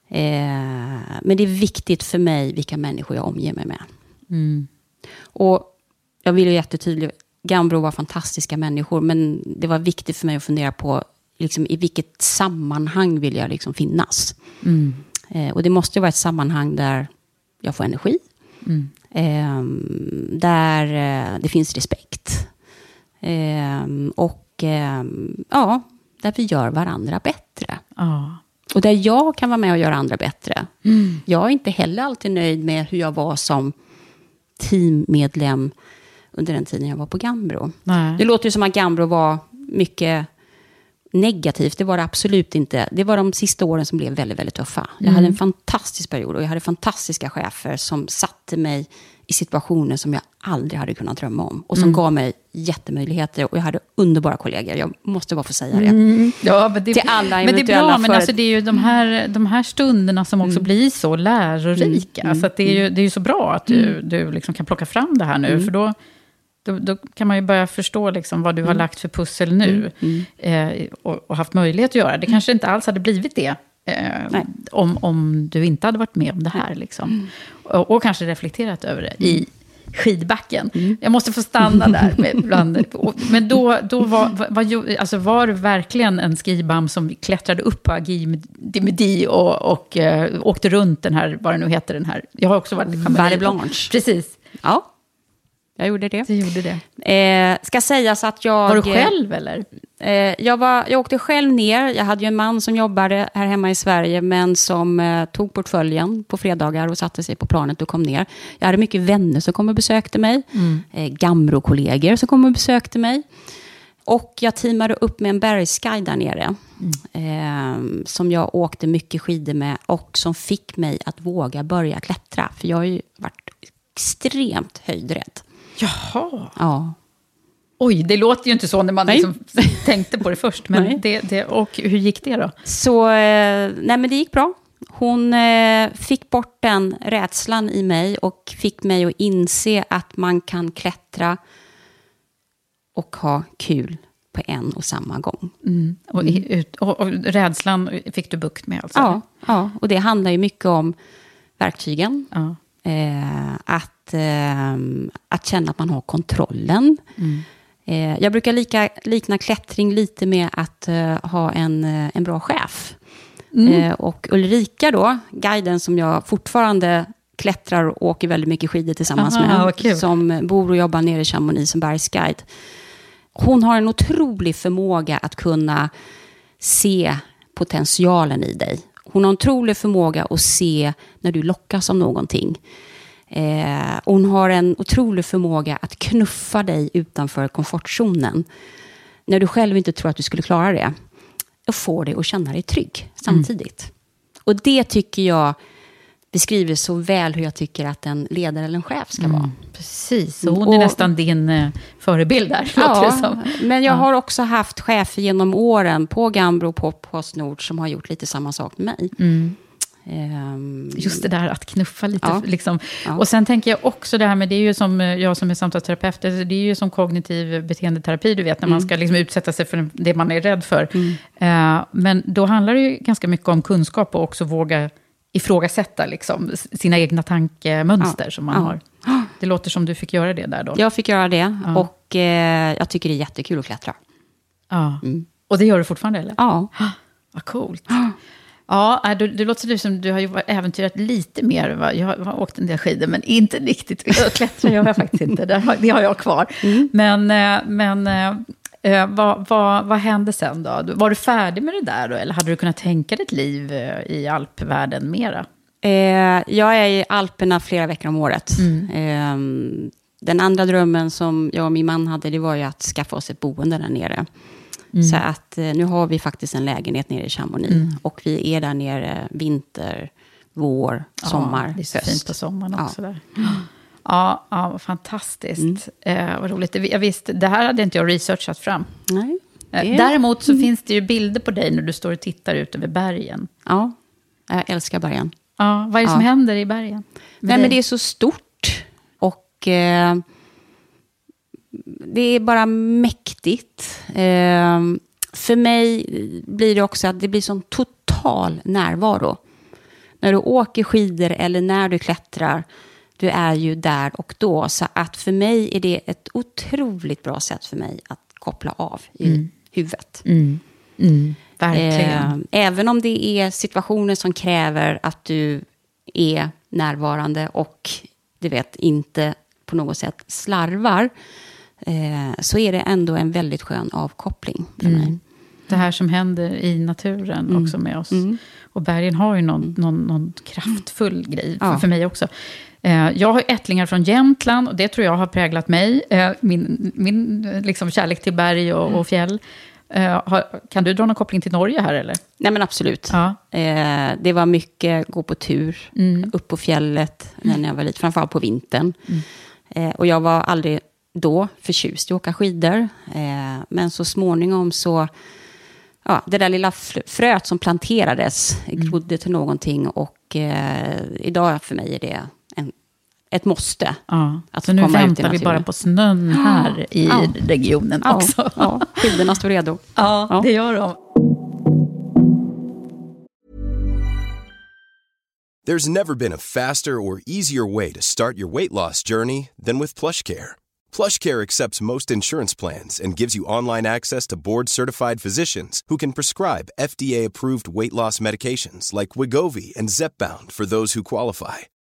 Eh, men det är viktigt för mig vilka människor jag omger mig med. Mm. Och jag vill ju jättetydligt, Gambro var fantastiska människor, men det var viktigt för mig att fundera på liksom, i vilket sammanhang vill jag liksom finnas. Mm. Eh, och det måste vara ett sammanhang där jag får energi, Mm. eh, där eh, det finns respekt. Eh, och eh, ja, där vi gör varandra bättre. Ja. Och där jag kan vara med och göra andra bättre. Jag är inte heller alltid nöjd med hur jag var som teammedlem under den tiden jag var på Gambro. Nej. Det låter ju som att Gambro var mycket negativt. Det var det absolut inte. Det var de sista åren som blev väldigt, väldigt tuffa. Jag hade en fantastisk period och jag hade fantastiska chefer som satte mig i situationer som jag aldrig hade kunnat drömma om. Och som gav mig jättemöjligheter och jag hade underbara kollegor. Jag måste bara få säga det. Ja, men det, Till alla men det är bra, men alltså, det är ju de här, de här stunderna som också blir så lärorika. Så att det, är ju, det är ju så bra att du, du liksom kan plocka fram det här nu, för då, då, då kan man ju börja förstå liksom vad du har lagt för pussel nu eh, och, och haft möjlighet att göra. Det kanske inte alls hade blivit det eh, om, om du inte hade varit med om det här. Liksom. Och, och kanske reflekterat över det i, skidbacken. Jag måste få stanna där. Med, bland, men då, då var, var, alltså var du verkligen en skibam som klättrade upp på Agi Midi och, och uh, åkte runt den här, vad det nu heter, den här. Jag har också varit i Blanche. Precis. Ja, jag gjorde det. Du gjorde det. Eh, ska sägas att jag... Var du själv eller? Eh, jag, var, jag åkte själv ner. Jag hade ju en man som jobbade här hemma i Sverige, men som eh, tog portföljen på fredagar och satte sig på planet och kom ner. Jag hade mycket vänner som kom och besökte mig. Mm. Eh, Gamro-kollegor som kom och besökte mig. Och jag teamade upp med en bergsguide där nere. Mm. Eh, som jag åkte mycket skidor med och som fick mig att våga börja klättra. För jag har ju varit extremt höjdrädd. Jaha. Ja. Oj, det låter ju inte så när man liksom tänkte på det först. Men det, det, och hur gick det då? Så, eh, nej men det gick bra. Hon eh, fick bort den rädslan i mig och fick mig att inse att man kan klättra och ha kul på en och samma gång. Mm. Och, och, och, rädslan fick du bukt med alltså? Ja, ja, och det handlar ju mycket om verktygen. Ja. Eh, att, eh, att känna att man har kontrollen. Mm. Eh, jag brukar lika, likna klättring lite med att uh, ha en, uh, en bra chef. Mm. Uh, och Ulrika då, guiden som jag fortfarande klättrar och åker väldigt mycket skidor tillsammans Aha, med, okay. som bor och jobbar nere i Chamonix som bergsguide. Hon har en otrolig förmåga att kunna se potentialen i dig. Hon har en otrolig förmåga att se när du lockas av någonting. Eh, hon har en otrolig förmåga att knuffa dig utanför komfortzonen. När du själv inte tror att du skulle klara det. Och få dig att känna dig trygg samtidigt. Mm. Och det tycker jag beskriver så väl hur jag tycker att en ledare eller en chef ska mm. vara. Precis, så hon är och, nästan din eh, förebild där, ja, men jag ja. har också haft chefer genom åren på Gambro och på Postnord som har gjort lite samma sak med mig. Mm. Ehm, Just det där att knuffa lite. Ja, liksom. ja. Och sen tänker jag också det här med, det är ju som eh, jag som är samtalsterapeut, det är ju som kognitiv beteendeterapi, du vet, när mm. man ska liksom utsätta sig för det man är rädd för. Mm. Uh, men då handlar det ju ganska mycket om kunskap och också våga ifrågasätta liksom, sina egna tankemönster ja, som man har. Det låter som du fick göra det där då. Jag fick göra det och eh, jag tycker det är jättekul att klättra. Ja. Mm. Och det gör du fortfarande eller? Ja. Vad coolt. Ja, det, det låter som du har äventyrat lite mer. Va? Jag har åkt en del skidor, men inte riktigt. Klättra gör jag faktiskt inte, det har, det har jag kvar. Mm. Men, eh, men eh, vad, vad, vad hände sen då? Var du färdig med det där då? Eller hade du kunnat tänka dig ett liv eh, i alpvärlden mera? Eh, jag är i Alperna flera veckor om året. Mm. Eh, den andra drömmen som jag och min man hade, det var ju att skaffa oss ett boende där nere. Mm. Så att eh, nu har vi faktiskt en lägenhet nere i Chamonix. Mm. Och vi är där nere vinter, vår, sommar, ja, det är så höst. fint på sommaren också ja. där. Ja, ja fantastiskt. Mm. Eh, vad roligt. Jag visste, det här hade inte jag researchat fram. Nej. Eh, däremot så mm. finns det ju bilder på dig när du står och tittar ut över bergen. Ja, jag älskar bergen. Ja, vad är det ja. som händer i bergen? Nej, men det är så stort. Och... Eh, det är bara mäktigt. Eh, för mig blir det också att det blir sån total närvaro. När du åker skidor eller när du klättrar, du är ju där och då. Så att för mig är det ett otroligt bra sätt för mig att koppla av i mm. huvudet. Mm. Mm. Verkligen. Eh, även om det är situationer som kräver att du är närvarande och du vet, inte på något sätt slarvar eh, så är det ändå en väldigt skön avkoppling för mm. mig. Det här som händer i naturen mm. också med oss. Mm. Och bergen har ju någon, någon, någon kraftfull grej för, ja. för mig också. Eh, jag har ättlingar från Jämtland och det tror jag har präglat mig. Eh, min min liksom, kärlek till berg och, och fjäll. Kan du dra någon koppling till Norge här eller? Nej men absolut. Ja. Det var mycket gå på tur, mm. upp på fjället när jag var liten, framförallt på vintern. Mm. Och jag var aldrig då förtjust i att åka skidor. Eh, men så småningom så, ja, det där lilla fröet som planterades mm. grodde till någonting. Och eh, idag för mig är det ett måste. Ja, att så nu väntar vi bara på snön här i ja. regionen ja, också. Ja, skidorna står redo. Ja, ja, det gör de. There's never been a faster or easier way to start your weight loss journey than with PlushCare. PlushCare accepts most insurance plans and gives you online access to board-certified physicians who can prescribe FDA-approved weight loss medications like Wigovi and Zepbound for those who qualify.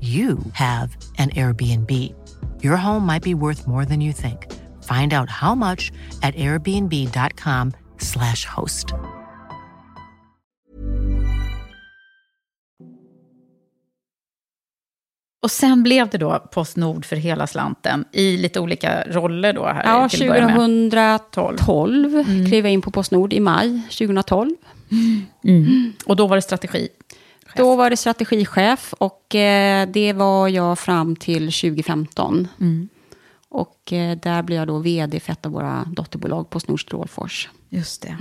you have an Airbnb. Your home might be worth more than you think. Find out how much at airbnb.com/slash host. Och sen blev det då Postnord för hela slanten i lite olika roller då här Ja, till att börja med. 2012 Mm. klev jag in på Postnord i maj 2012. Mm. Och då var det strategi. Då var det strategichef och eh, det var jag fram till 2015. Mm. Och eh, där blev jag då vd för ett av våra dotterbolag, Postnord Strålfors. Just det.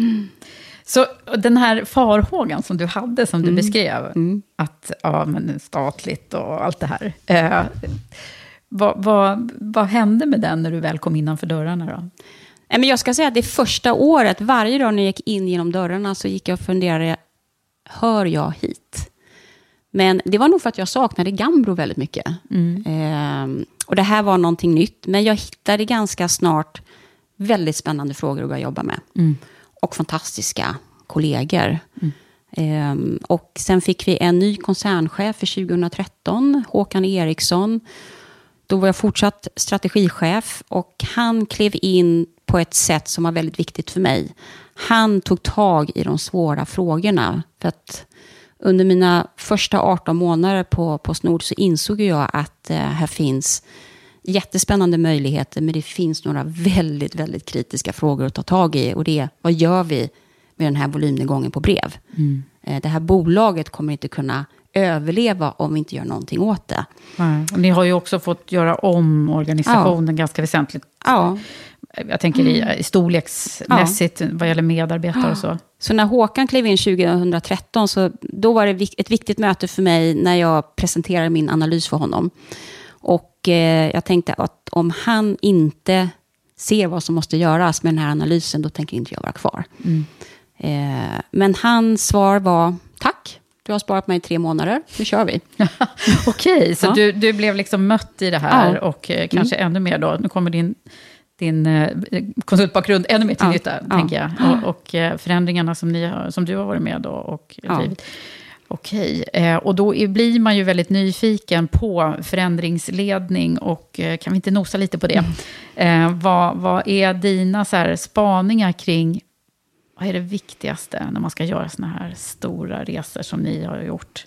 Så den här farhågan som du hade, som du beskrev, att ja, men statligt och allt det här. Eh, vad, vad, vad hände med den när du väl kom innanför dörrarna då? Men jag ska säga att det första året, varje dag när jag gick in genom dörrarna så gick jag och funderade, hör jag hit? Men det var nog för att jag saknade Gambro väldigt mycket. Ehm, och det här var någonting nytt, men jag hittade ganska snart väldigt spännande frågor att börja jobba med. Och fantastiska kollegor. Ehm, och sen fick vi en ny koncernchef för 2013, Håkan Eriksson. Då var jag fortsatt strategichef och han klev in på ett sätt som var väldigt viktigt för mig. Han tog tag i de svåra frågorna. För att under mina första 18 månader på Postnord så insåg jag att eh, här finns jättespännande möjligheter, men det finns några väldigt, väldigt kritiska frågor att ta tag i. Och det är, vad gör vi med den här volymnedgången på brev? Eh, Det här bolaget kommer inte kunna överleva om vi inte gör någonting åt det. Och ni har ju också fått göra om organisationen ganska väsentligt. Ja. Jag tänker i, i storleksmässigt vad gäller medarbetare och så. Så när Håkan klev in 2013, så då var det ett viktigt möte för mig när jag presenterade min analys för honom. Och eh, jag tänkte att om han inte ser vad som måste göras med den här analysen, då tänker inte jag vara kvar. Eh, men hans svar var, tack, du har sparat mig tre månader, nu kör vi. Okej, så Ja. du, du blev liksom mött i det här Ja. och eh, kanske ännu mer då, nu kommer din, din eh, konsultbakgrund ännu mer till Ja. nytta, Ja. tänker jag. Och, och eh, förändringarna som, ni har, som du har varit med och, och Ja. drivit. Okej, eh, och då blir man ju väldigt nyfiken på förändringsledning och kan vi inte nosa lite på det? Eh, vad, vad är dina så här, spaningar kring, vad är det viktigaste när man ska göra såna här stora resor som ni har gjort?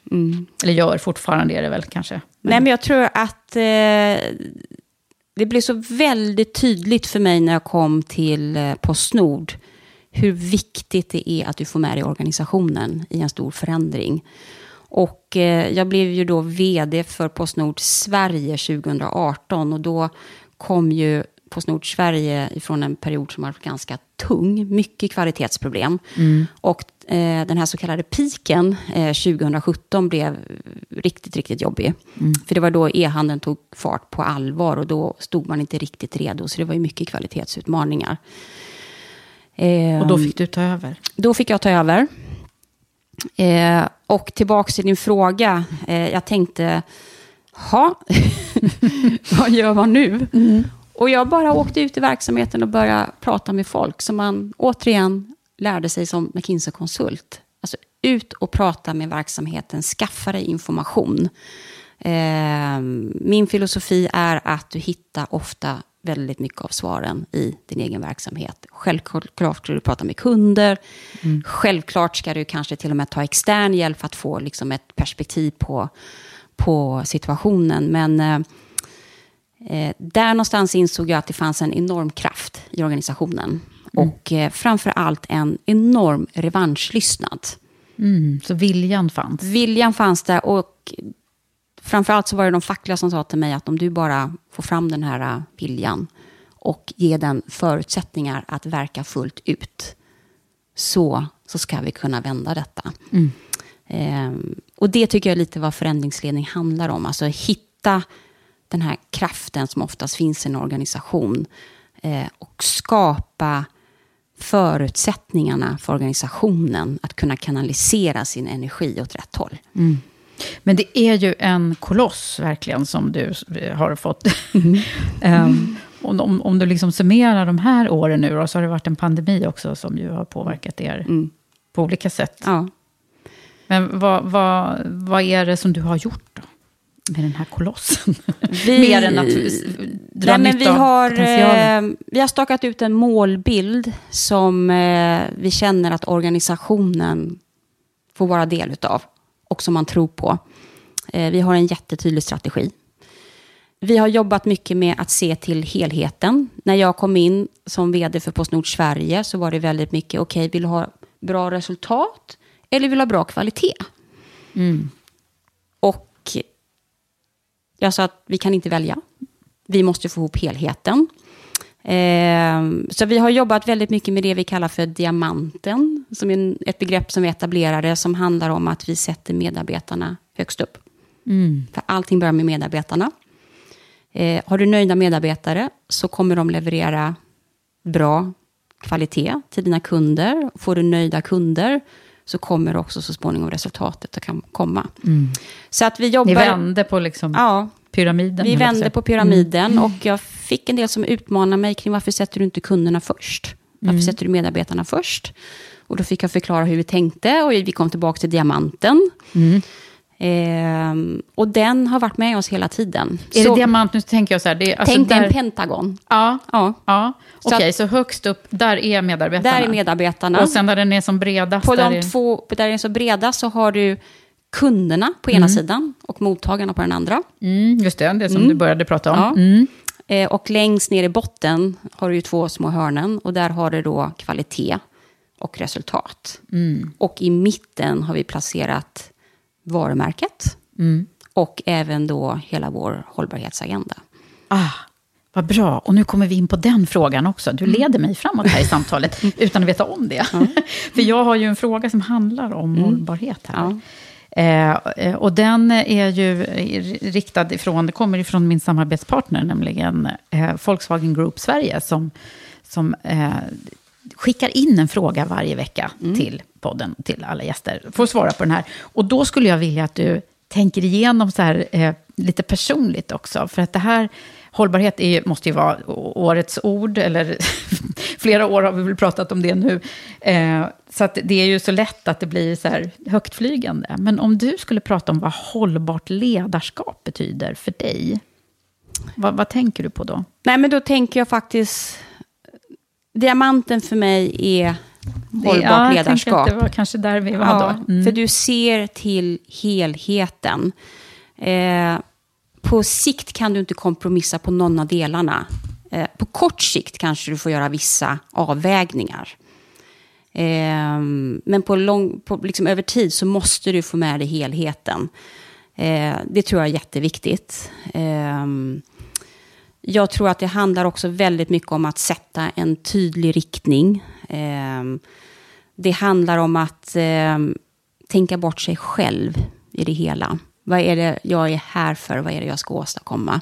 Eller gör fortfarande är det väl kanske? Nej, men jag tror att eh, det blev så väldigt tydligt för mig när jag kom till eh, Postnord hur viktigt det är att du får med dig organisationen i en stor förändring. Och eh, jag blev ju då vd för Postnord Sverige 2018 och då kom ju Postnord Sverige ifrån en period som har varit ganska tung, mycket kvalitetsproblem. Och eh, den här så kallade piken eh, 2017 blev riktigt, riktigt jobbig. För det var då e-handeln tog fart på allvar och då stod man inte riktigt redo. Så det var ju mycket kvalitetsutmaningar. Eh, Och då fick du ta över? då fick jag ta över. Eh, och tillbaka till din fråga. Eh, jag tänkte, ha, vad gör man nu? Och jag bara åkte ut i verksamheten och började prata med folk. som man återigen lärde sig som McKinsey-konsult. Alltså ut och prata med verksamheten, skaffa dig information. Eh, min filosofi är att du hittar ofta väldigt mycket av svaren i din egen verksamhet. Självklart ska du prata med kunder. Självklart ska du kanske till och med ta extern hjälp för att få liksom ett perspektiv på, på situationen. Men eh, eh, där någonstans insåg jag att det fanns en enorm kraft i organisationen. Och eh, framför allt en enorm revanschlystnad. Mm, så viljan fanns? Viljan fanns där och framförallt så var det de fackliga som sa till mig att om du bara får fram den här äh, viljan och ger den förutsättningar att verka fullt ut så, så ska vi kunna vända detta. Ehm, och det tycker jag lite vad förändringsledning handlar om. Alltså hitta den här kraften som oftast finns i en organisation eh, och skapa förutsättningarna för organisationen att kunna kanalisera sin energi åt rätt håll. Men det är ju en koloss verkligen som du har fått. Ehm, om, om, om du liksom summerar de här åren nu då, så har det varit en pandemi också som ju har påverkat er på olika sätt. Ja. Men vad, vad, vad är det som du har gjort då? Med den här kolossen? Vi- Mer än att dra Nej, men vi, nytta av har, eh, vi har stakat ut en målbild som eh, vi känner att organisationen får vara del utav och som man tror på. Eh, vi har en jättetydlig strategi. Vi har jobbat mycket med att se till helheten. När jag kom in som vd för Postnord Sverige så var det väldigt mycket, okej, vill du ha bra resultat eller vill du ha bra kvalitet? Och jag sa att vi kan inte välja. Vi måste få ihop helheten. Eh, så vi har jobbat väldigt mycket med det vi kallar för diamanten, som är ett begrepp som vi etablerade, som handlar om att vi sätter medarbetarna högst upp. För allting börjar med medarbetarna. Eh, har du nöjda medarbetare så kommer de leverera bra kvalitet till dina kunder. Får du nöjda kunder så kommer också så småningom resultatet att komma. Så att vi jobbar... Ni vände på liksom Ja, pyramiden? vi vände på pyramiden och jag fick en del som utmanade mig kring varför sätter du inte kunderna först? Varför sätter du medarbetarna först? Och då fick jag förklara hur vi tänkte och vi kom tillbaka till diamanten. Ehm, och den har varit med oss hela tiden. Är Så det diamant? Nu tänker jag så här. Det alltså tänk dig en pentagon. Ja, Ja. ja. Okej. att- Så högst upp, där är medarbetarna? Där är medarbetarna. Och sen där den är som bredast? på de är... två, där den är så breda så har du kunderna på ena sidan och mottagarna på den andra. Mm, just det, det som du började prata om. Ja. Mm. Eh, och längst ner i botten har du ju två små hörnen och där har du då kvalitet och resultat. Och i mitten har vi placerat varumärket och även då hela vår hållbarhetsagenda. Ah, vad bra. Och nu kommer vi in på den frågan också. Du leder mig framåt här i samtalet utan att veta om det. För jag har ju en fråga som handlar om hållbarhet här. Eh, eh, och den är ju riktad ifrån, det kommer ifrån min samarbetspartner, nämligen eh, Volkswagen Group Sverige, som, som eh, skickar in en fråga varje vecka till podden, till alla gäster. Får svara på den här. Och då skulle jag vilja att du tänker igenom så här eh, lite personligt också. För att det här, hållbarhet är, måste ju vara årets ord, eller flera år har vi väl pratat om det nu. Eh, så att det är ju så lätt att det blir så här högtflygande. Men om du skulle prata om vad hållbart ledarskap betyder för dig, vad, vad tänker du på då? Nej, men då tänker jag faktiskt... Diamanten för mig är hållbart ja, jag ledarskap. Det var kanske där vi var ja, då. Mm. För du ser till helheten. Eh, på sikt kan du inte kompromissa på någon av delarna. Eh, på kort sikt kanske du får göra vissa avvägningar. Eh, men på lång, på, liksom över tid så måste du få med dig helheten. Eh, det tror jag är jätteviktigt. Jag tror att det handlar också väldigt mycket om att sätta en tydlig riktning. Eh, det handlar om att eh, tänka bort sig själv i det hela. Vad är det jag är här för? Vad är det jag ska åstadkomma?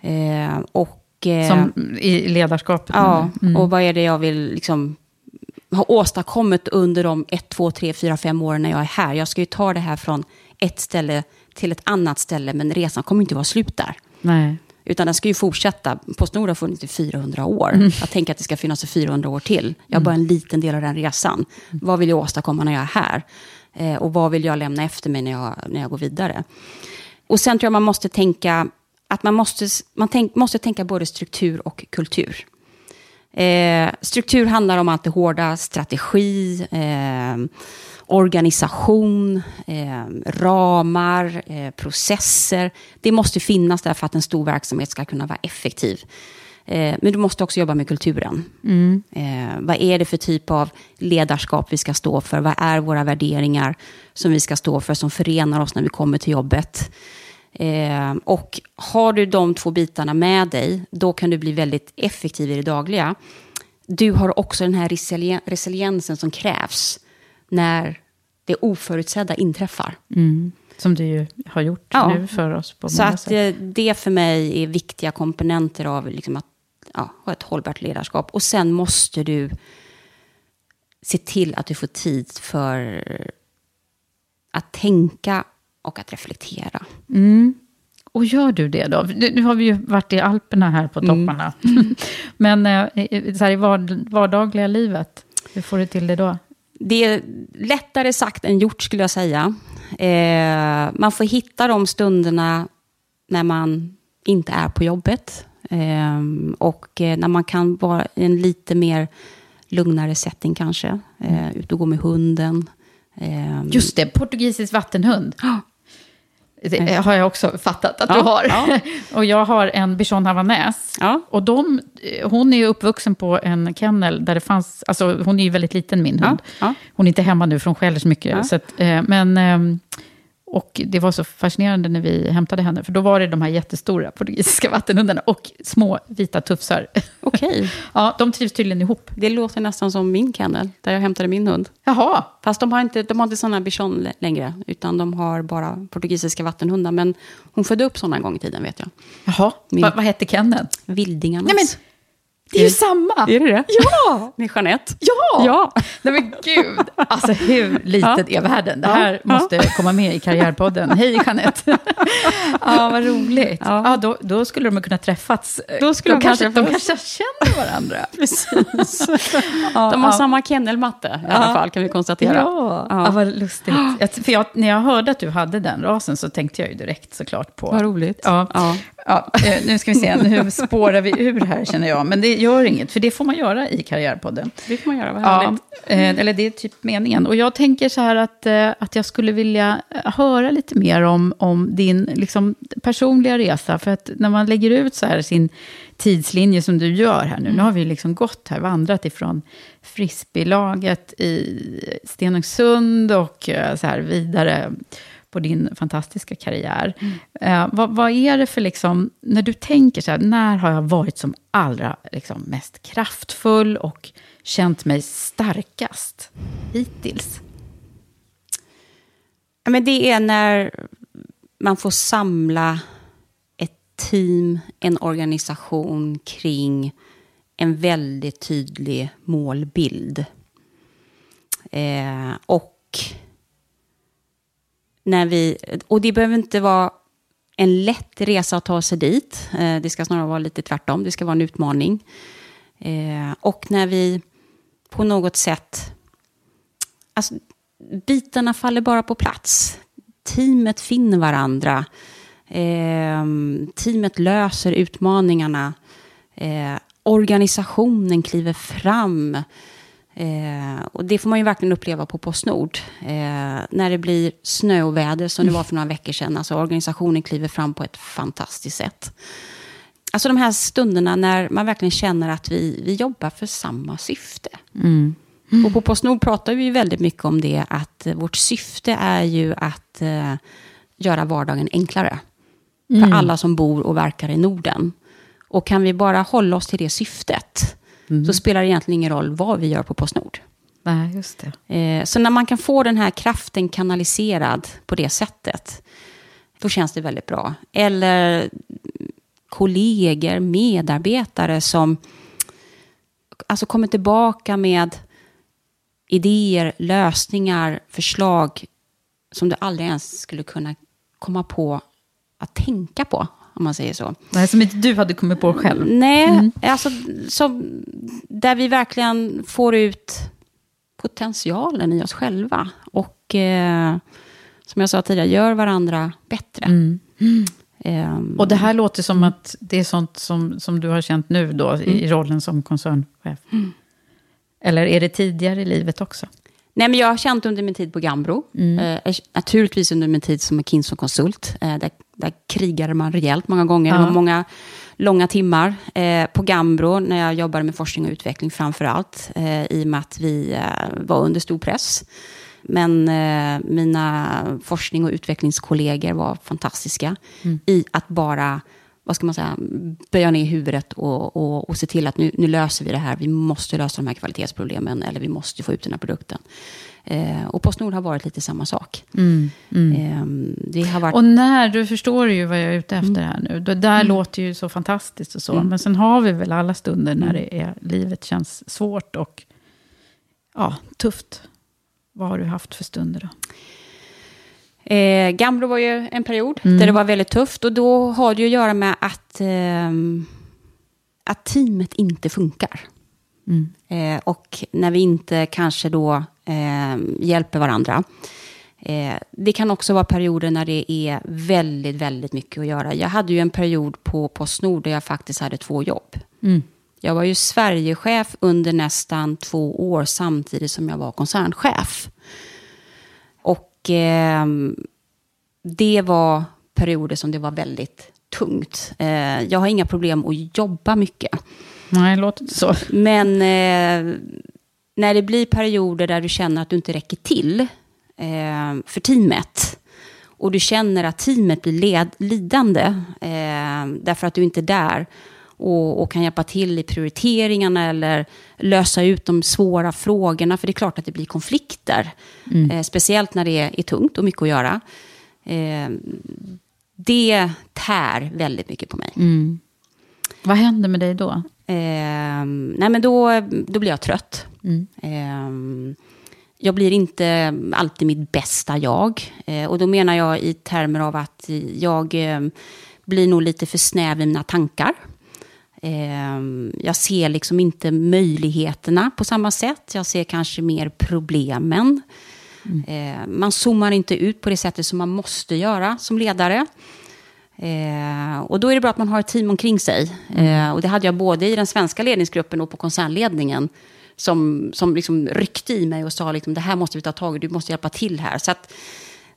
Eh, och, eh, Som i ledarskapet? Ja, mm. och vad är det jag vill liksom ha åstadkommit under de ett, två, tre, fyra, fem åren när jag är här? Jag ska ju ta det här från ett ställe till ett annat ställe, men resan kommer inte vara slut där. Nej. Utan den ska ju fortsätta. Postnord har funnits i 400 år. Mm. Jag tänker att det ska finnas i 400 år till. Jag är bara en liten del av den resan. Mm. Vad vill jag åstadkomma när jag är här? Eh, och vad vill jag lämna efter mig när jag, när jag går vidare? Och sen tror jag man måste tänka att man måste, man tänk, måste tänka både struktur och kultur. Eh, struktur handlar om allt det hårda, strategi, eh, organisation, eh, ramar, eh, processer. Det måste finnas där för att en stor verksamhet ska kunna vara effektiv. Eh, men du måste också jobba med kulturen. Mm. Eh, vad är det för typ av ledarskap vi ska stå för? Vad är våra värderingar som vi ska stå för, som förenar oss när vi kommer till jobbet? Eh, och har du de två bitarna med dig, då kan du bli väldigt effektiv i det dagliga. Du har också den här resilien resiliensen som krävs när det oförutsedda inträffar. Mm. Som du ju har gjort Ja. nu för oss på Så många att sätt. eh, det för mig är viktiga komponenter av liksom att ja, ha ett hållbart ledarskap. Och sen måste du se till att du får tid för att tänka och att reflektera. Mm. Och gör du det då? Nu har vi ju varit i Alperna här på Mm. topparna. Men eh, så här, i vard- vardagliga livet, hur får du till det då? Det är lättare sagt än gjort skulle jag säga. Eh, man får hitta de stunderna när man inte är på jobbet. Eh, och eh, när man kan vara i en lite mer lugnare setting kanske. Eh, ut och gå med hunden. Eh, Just det, portugisisk vattenhund. Det har jag också fattat att Ja, du har. ja. och jag har en bichon havanäs. Ja. Och de, hon är uppvuxen på en kennel där det fanns, alltså hon är ju väldigt liten min hund. Hon är inte hemma nu för hon skäller så mycket. Så att, eh, men, ehm, och det var så fascinerande när vi hämtade henne, för då var det de här jättestora portugisiska vattenhundarna och små vita tufsar. Okej. ja, de trivs tydligen ihop. Det låter nästan som min kennel, där jag hämtade min hund. Jaha, Fast de har inte, de har inte sådana bichon lä- längre, utan de har bara portugisiska vattenhundar. Men hon födde upp sådana en gång i tiden, vet jag. Jaha. Min- Va, vad hette kenneln? Vildingarnas. Nej, men, det är ju samma! Är det det? Ja! Med Jeanette. Ja! Ja. Nej men gud, alltså hur liten är världen? Det här Ja. måste komma med i Karriärpodden. Hej Jeanette! ja, vad roligt. Ja. Ja. då, då skulle de kunna träffats. Då skulle de kanske, kanske de träffas. kanske känner varandra. Precis. Ja, De har ja. samma kennelmatte i alla fall, kan vi konstatera. Ja, ja. vad lustigt. Jag, för jag, när jag hörde att du hade den rasen så tänkte jag ju direkt såklart på... Vad roligt. Ja. Ja. Ja, eh, nu ska vi se, nu spårar vi ur här känner jag. Men det gör inget, för det får man göra i Karriärpodden. Det får man göra, vad Ja, härligt. eh, eller det är typ meningen. Och jag tänker så här att, eh, att jag skulle vilja höra lite mer om, om din liksom, personliga resa. För att när man lägger ut så här sin tidslinje som du gör här nu. Nu har vi liksom gått här, vandrat ifrån frisbeelaget i Stenungsund och så här vidare på din fantastiska karriär. Eh, vad, vad är det för, liksom, när du tänker så här, när har jag varit som allra liksom, mest kraftfull och känt mig starkast hittills? Ja, men det är när man får samla ett team, en organisation kring en väldigt tydlig målbild. Eh, och, när vi, och det behöver inte vara en lätt resa att ta sig dit. Eh, det ska snarare vara lite tvärtom. Det ska vara en utmaning. Eh, och när vi på något sätt... Alltså, bitarna faller bara på plats. Teamet finner varandra. Eh, teamet löser utmaningarna. Organisationen kliver fram. Eh, och det får man ju verkligen uppleva på Postnord. Eh, när det blir snöoväder, som det var för några veckor sedan. Alltså organisationen kliver fram på ett fantastiskt sätt. Alltså de här stunderna när man verkligen känner att vi, vi jobbar för samma syfte. Mm. Och på Postnord pratar vi väldigt mycket om det, att eh, vårt syfte är ju att eh, göra vardagen enklare. Mm. För alla som bor och verkar i Norden. Och kan vi bara hålla oss till det syftet, Mm. så spelar det egentligen ingen roll vad vi gör på Postnord. Nej, just det. Eh, så när man kan få den här kraften kanaliserad på det sättet, då känns det väldigt bra. Eller kollegor, medarbetare som alltså kommer tillbaka med idéer, lösningar, förslag som du aldrig ens skulle kunna komma på att tänka på, om man säger så. Nej, som inte du hade kommit på själv. Nej, alltså som, där vi verkligen får ut potentialen i oss själva. Och eh, som jag sa tidigare, gör varandra bättre. Mm. Ehm, Och det här låter som att det är sånt som, som du har känt nu då, i, i rollen som koncernchef. Eller är det tidigare i livet också? Nej, men jag har känt under min tid på Gambro, eh, naturligtvis under min tid som McKinsey-konsult, eh, där, där krigade man rejält många gånger. Det Ja. var många långa timmar. Eh, på Gambro, när jag jobbade med forskning och utveckling framför allt, eh, i och med att vi eh, var under stor press. Men eh, mina forskning och utvecklingskollegor var fantastiska i att bara vad ska man säga, böja ner huvudet och, och, och se till att nu, nu löser vi det här. Vi måste lösa de här kvalitetsproblemen eller vi måste få ut den här produkten. Eh, och Postnord har varit lite samma sak. Eh, det har varit... Och när, du förstår ju vad jag är ute efter här nu. Det där låter ju så fantastiskt och så. Men sen har vi väl alla stunder när det är, livet känns svårt och ja, tufft. Vad har du haft för stunder då? Eh, Gambro var ju en period där det var väldigt tufft. Och då har det ju att göra med att, ehm, att teamet inte funkar. Eh, och när vi inte kanske då ehm, hjälper varandra. Eh, det kan också vara perioder när det är väldigt, väldigt mycket att göra. Jag hade ju en period på Postnord där jag faktiskt hade två jobb. Jag var ju Sverigechef under nästan två år samtidigt som jag var koncernchef. Ehm, det var perioder som det var väldigt tungt. Eh, jag har inga problem att jobba mycket. Nej, låter inte så. Men eh, när det blir perioder där du känner att du inte räcker till eh, för teamet och du känner att teamet blir led, lidande eh, därför att du inte är där och, och kan hjälpa till i prioriteringarna eller lösa ut de svåra frågorna. För det är klart att det blir konflikter. Eh, speciellt när det är, är tungt och mycket att göra. Eh, det tär väldigt mycket på mig. Vad händer med dig då? Eh, nej men då, då blir jag trött. Eh, jag blir inte alltid mitt bästa jag. Eh, och då menar jag i termer av att jag eh, blir nog lite för snäv i mina tankar. Eh, jag ser liksom inte möjligheterna på samma sätt. Jag ser kanske mer problemen. Eh, man zoomar inte ut på det sättet som man måste göra som ledare. Eh, och då är det bra att man har ett team omkring sig. Eh, och det hade jag både i den svenska ledningsgruppen och på koncernledningen. Som, som liksom ryckte i mig och sa liksom, det här måste vi ta tag i, du måste hjälpa till här. Så att,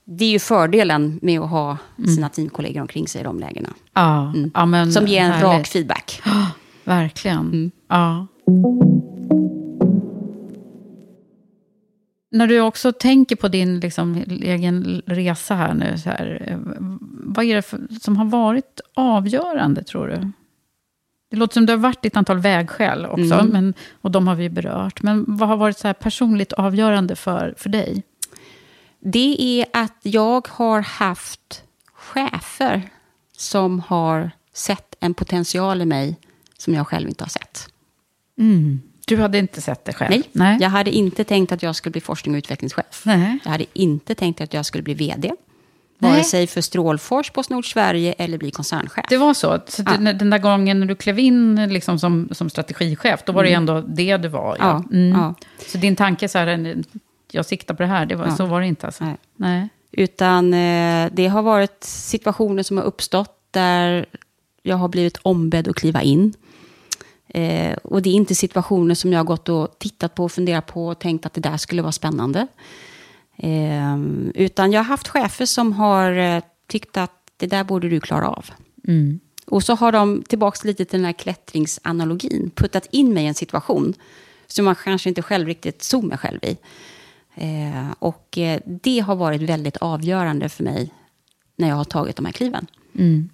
det är ju fördelen med att ha sina teamkollegor omkring sig i de lägena. Ja, ja men Som ger en härligt. rak feedback. Verkligen. Ja. När du också tänker på din liksom, egen resa här nu, så här, eh, vad är det för, som har varit avgörande, tror du? Det låter som du har varit ett antal vägskäl också, men, och de har vi berört. Men vad har varit så här personligt avgörande för, för dig? Det är att jag har haft chefer som har sett en potential i mig som jag själv inte har sett. Du hade inte sett det själv? Nej, Nej. jag hade inte tänkt att jag skulle bli forskning och utvecklingschef. Nej. Jag hade inte tänkt att jag skulle bli vd. Vare Nej. sig för Strålfors, Postnord Sverige eller bli koncernchef. Det var så. så Ja. den, där gången när du klev in liksom som, som strategichef, då var det ändå det du var. Ja. Ja, Mm. ja. Så din tanke så här, jag siktar på det här, det var, Ja. så var det inte alltså? Nej. Nej. Utan eh, det har varit situationer som har uppstått där jag har blivit ombedd att kliva in. Eh, och det är inte situationer som jag har gått och tittat på och funderat på och tänkt att det där skulle vara spännande. Eh, utan jag har haft chefer som har eh, tyckt att det där borde du klara av. Mm. Och så har de, tillbaka lite till den här klättringsanalogin, puttat in mig i en situation som man kanske inte själv riktigt såg mig själv i. Eh, och eh, det har varit väldigt avgörande för mig när jag har tagit de här kliven. Mm.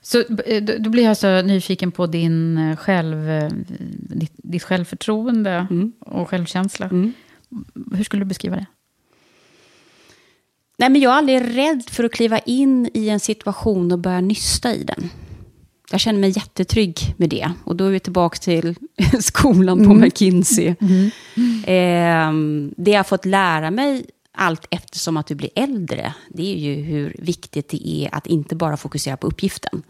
Så eh, då blir jag så nyfiken på din eh, själv, ditt, ditt självförtroende Mm. och självkänsla. Hur skulle du beskriva det? Nej, men jag är aldrig rädd för att kliva in i en situation och börja nysta i den. Jag känner mig jättetrygg med det. Och då är vi tillbaka till skolan på McKinsey. Ehm, det jag har fått lära mig allt eftersom att du blir äldre, det är ju hur viktigt det är att inte bara fokusera på uppgiften,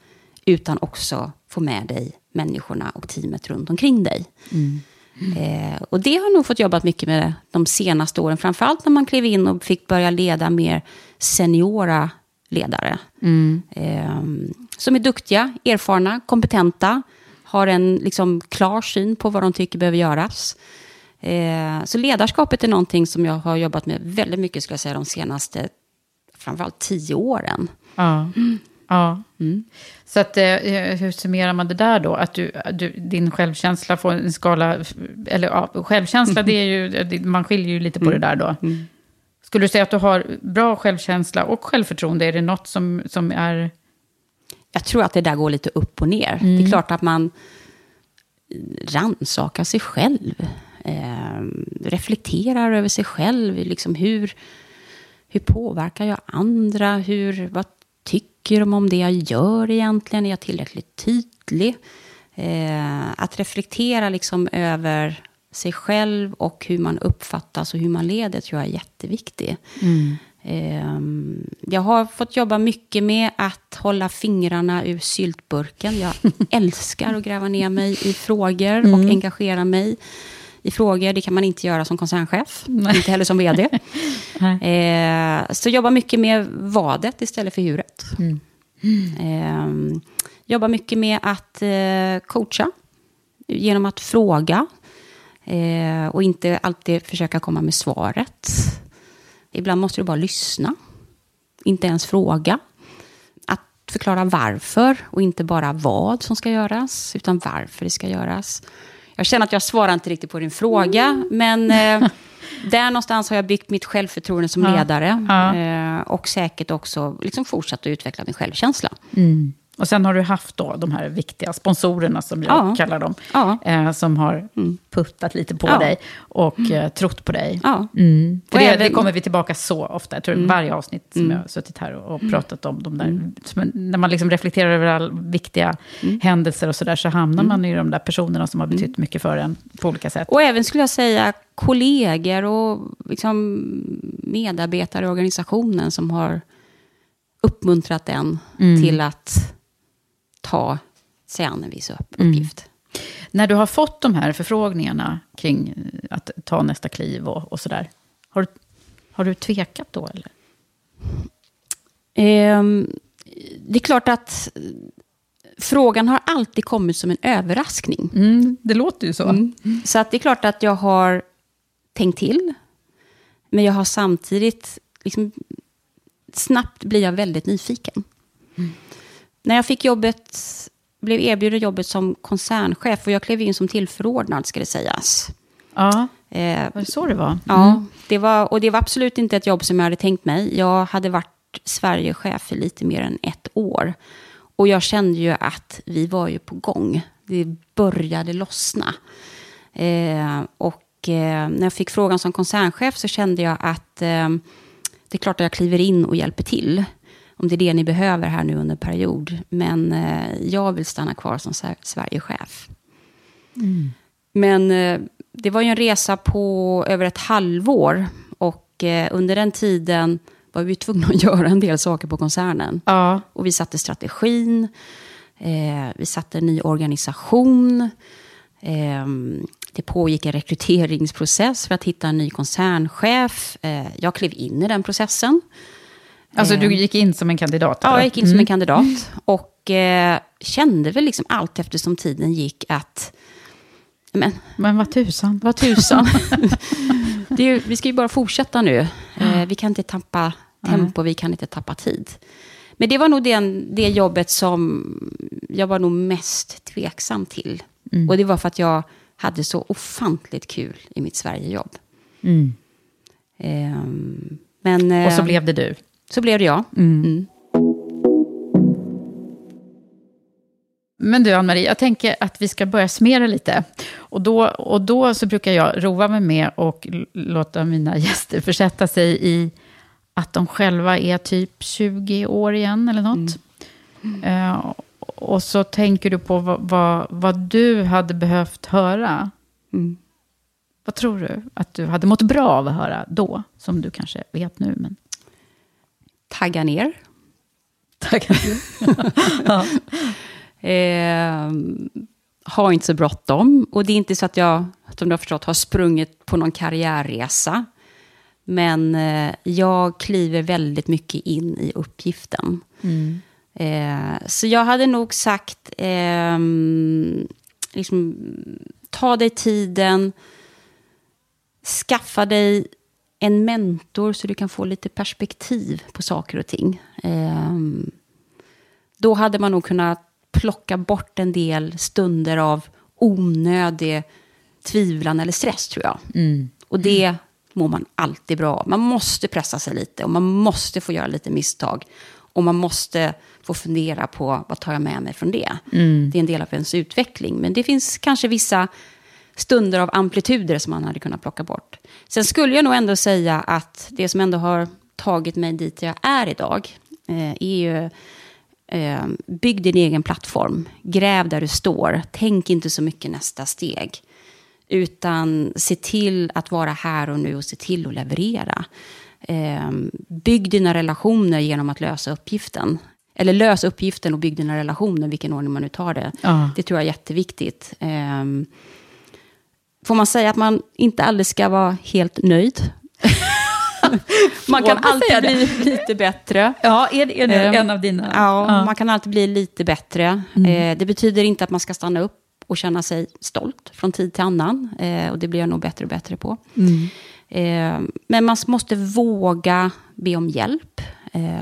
utan också få med dig människorna och teamet runt omkring dig. Eh, och det har nog fått jobbat mycket med de senaste åren. Framförallt när man klev in och fick börja leda mer seniora ledare. Eh, som är duktiga, erfarna, kompetenta. Har en liksom, klar syn på vad de tycker behöver göras. Eh, så ledarskapet är någonting som jag har jobbat med väldigt mycket, skulle jag säga, de senaste framförallt tio åren. Ja. ja. Mm. Så att, eh, hur summerar man det där då? Att du, du, din självkänsla får en skala... Eller ja, självkänsla, det är ju, man skiljer ju lite på Mm. det där då. Skulle du säga att du har bra självkänsla och självförtroende? Är det något som, som är... jag tror att det där går lite upp och ner. Det är klart att man rannsakar sig själv. Eh, reflekterar över sig själv. Liksom hur, hur påverkar jag andra? Hur, vad tycker de om det jag gör egentligen? Är jag tillräckligt tydlig? Eh, att reflektera liksom över sig själv och hur man uppfattas och hur man leder tror jag är jätteviktigt. Ehm, Jag har fått jobba mycket med att hålla fingrarna ur syltburken. Jag älskar att gräva ner mig i frågor och engagera mig i frågor. Det kan man inte göra som koncernchef, inte heller som vd. Eh, Så jobba mycket med vadet istället för huret. Ehm, Jobba mycket med att eh, coacha genom att fråga eh, och inte alltid försöka komma med svaret. Ibland måste du bara lyssna, inte ens fråga. Att förklara varför och inte bara vad som ska göras, utan varför det ska göras. Jag känner att jag svarar inte riktigt på din fråga, men eh, där någonstans har jag byggt mitt självförtroende som Ja. ledare. Ja. Eh, och säkert också liksom fortsatt att utveckla min självkänsla. Och sen har du haft då de här viktiga sponsorerna, som jag Ja. kallar dem, Ja. eh, som har puttat lite på Ja. dig och eh, trott på dig. Mm. För det, det kommer vi tillbaka så ofta. Jag tror varje avsnitt som jag har suttit här och, och pratat om de där. När man liksom reflekterar över all viktiga händelser och sådär, så hamnar man i de där personerna som har betytt mycket för en på olika sätt. Och även skulle jag säga kollegor och liksom medarbetare i organisationen som har uppmuntrat en till att ta sig an en viss upp- uppgift. När du har fått de här förfrågningarna kring eh, att ta nästa kliv och, och sådär, har, du- har du tvekat då? Eller? Ehm, det är klart att frågan har alltid kommit som en överraskning. Mm, det låter ju så. Mm. Så att det är klart att jag har tänkt till. Men jag har samtidigt, liksom, snabbt blir jag väldigt nyfiken. När jag fick jobbet, blev erbjuden jobbet som koncernchef och jag klev in som tillförordnad, ska det sägas. Ja, Eh, var det så det var? Ja, det var, och det var absolut inte ett jobb som jag hade tänkt mig. Jag hade varit Sverigechef i lite mer än ett år. Och jag kände ju att vi var ju på gång. Det började lossna. Eh, och eh, när jag fick frågan som koncernchef så kände jag att eh, det är klart att jag kliver in och hjälper till. Om det är det ni behöver här nu under period. Men eh, jag vill stanna kvar som Sver- Sverigechef. Men eh, det var ju en resa på över ett halvår. Och eh, under den tiden var vi tvungna att göra en del saker på koncernen. Ja. Och vi satte strategin, eh, vi satte en ny organisation. Eh, det pågick en rekryteringsprocess för att hitta en ny koncernchef. Eh, jag klev in i den processen. Alltså Eh, du gick in som en kandidat? Ja, jag gick in som en kandidat. Och eh, kände väl liksom allt eftersom tiden gick att... Men Men vad tusan. vad tusan. ju- vi ska ju bara fortsätta nu. Eh, vi kan inte tappa tempo, vi kan inte tappa tid. Men det var nog den, det jobbet som jag var nog mest tveksam till. Och det var för att jag hade så ofantligt kul i mitt Sverigejobb. Mm. Ehm, men, eh, Och så blev det du. Så blev det jag. Mm. Men du, Ann-Marie, jag tänker att vi ska börja smera lite. Och då, och då så brukar jag roa mig med och låta mina gäster försätta sig i att de själva är typ 20 år igen eller något. Eh, och så tänker du på vad, vad, vad du hade behövt höra. Mm. Vad tror du att du hade mått bra av att höra då? Som du kanske vet nu. Men... Tagga ner. Tack. Eh, har inte så bråttom. Och det är inte så att jag, som du har förstått, har sprungit på någon karriärresa. Men eh, jag kliver väldigt mycket in i uppgiften. Eh, så jag hade nog sagt, ehm, liksom, ta dig tiden, skaffa dig en mentor så du kan få lite perspektiv på saker och ting. Ehm, då hade man nog kunnat plocka bort en del stunder av onödig tvivlan eller stress, tror jag. Och det mår man alltid bra av. Man måste pressa sig lite och man måste få göra lite misstag. Och man måste få fundera på vad tar jag med mig från det. Det är en del av ens utveckling. Men det finns kanske vissa stunder av amplituder som man hade kunnat plocka bort. Sen skulle jag nog ändå säga att det som ändå har tagit mig dit jag är idag eh, är ju eh, bygg din egen plattform. Gräv där du står. Tänk inte så mycket nästa steg. Utan se till att vara här och nu och se till att leverera. Eh, bygg dina relationer genom att lösa uppgiften. Eller lös uppgiften och bygg dina relationer, vilken ordning man nu tar det. Ja. Det tror jag är jätteviktigt. Eh, får man säga att man inte aldrig ska vara helt nöjd? man kan alltid bli lite bättre. Ja, är är det Eh, en av dina? Ja, man kan alltid bli lite bättre. Eh, det betyder inte att man ska stanna upp och känna sig stolt från tid till annan. Eh, och det blir jag nog bättre och bättre på. Eh, men man måste våga be om hjälp.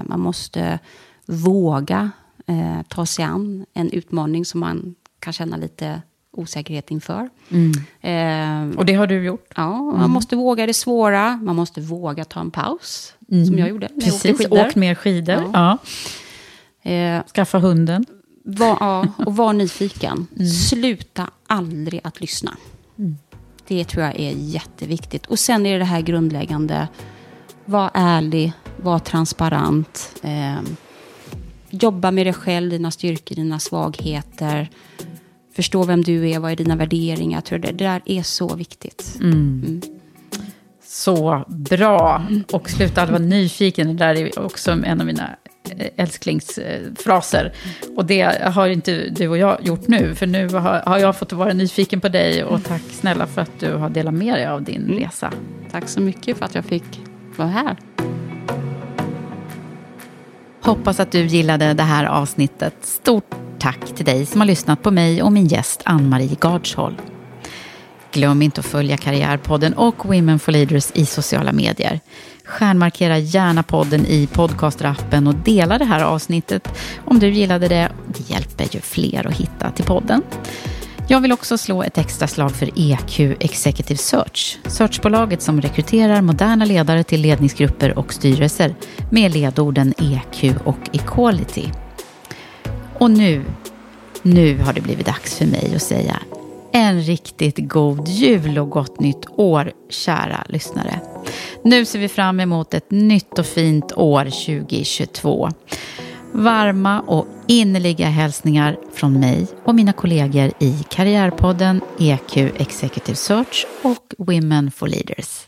Man måste våga ta sig an en utmaning som man kan känna lite osäkerhet inför. Eh, Och det har du gjort? Ja, man måste våga det svåra. Man måste våga ta en paus, som jag gjorde. när jag åkte Precis, skidor. åkt mer skidor. Ja. Eh, Skaffa hunden. var, ja, och var nyfiken. Sluta aldrig att lyssna. Det tror jag är jätteviktigt. Och sen är det det här grundläggande. Var ärlig, var transparent. Eh, jobba med dig själv, dina styrkor, dina svagheter. Förstå vem du är, vad är dina värderingar. Tror det, det där är så viktigt. Så bra. Och sluta aldrig vara nyfiken. Det där är också en av mina eh, älsklingsfraser. Och det har inte du och jag gjort nu. För nu har, har jag fått vara nyfiken på dig. Och tack snälla för att du har delat med dig av din resa. Tack så mycket för att jag fick vara här. Hoppas att du gillade det här avsnittet. Stort tack till dig som har lyssnat på mig och min gäst Ann-Marie Gardsholm. Glöm inte att följa Karriärpodden och Women for Leaders i sociala medier. Stjärnmarkera gärna podden i podcastrappen och dela det här avsnittet om du gillade det. Det hjälper ju fler att hitta till podden. Jag vill också slå ett extra slag för EQ Executive Search. Searchbolaget som rekryterar moderna ledare till ledningsgrupper och styrelser med ledorden EQ och Equality. Och nu, nu har det blivit dags för mig att säga en riktigt god jul och gott nytt år, kära lyssnare. Nu ser vi fram emot ett nytt och fint år 2022. Varma och innerliga hälsningar från mig och mina kollegor i Karriärpodden, EQ Executive Search och Women for Leaders.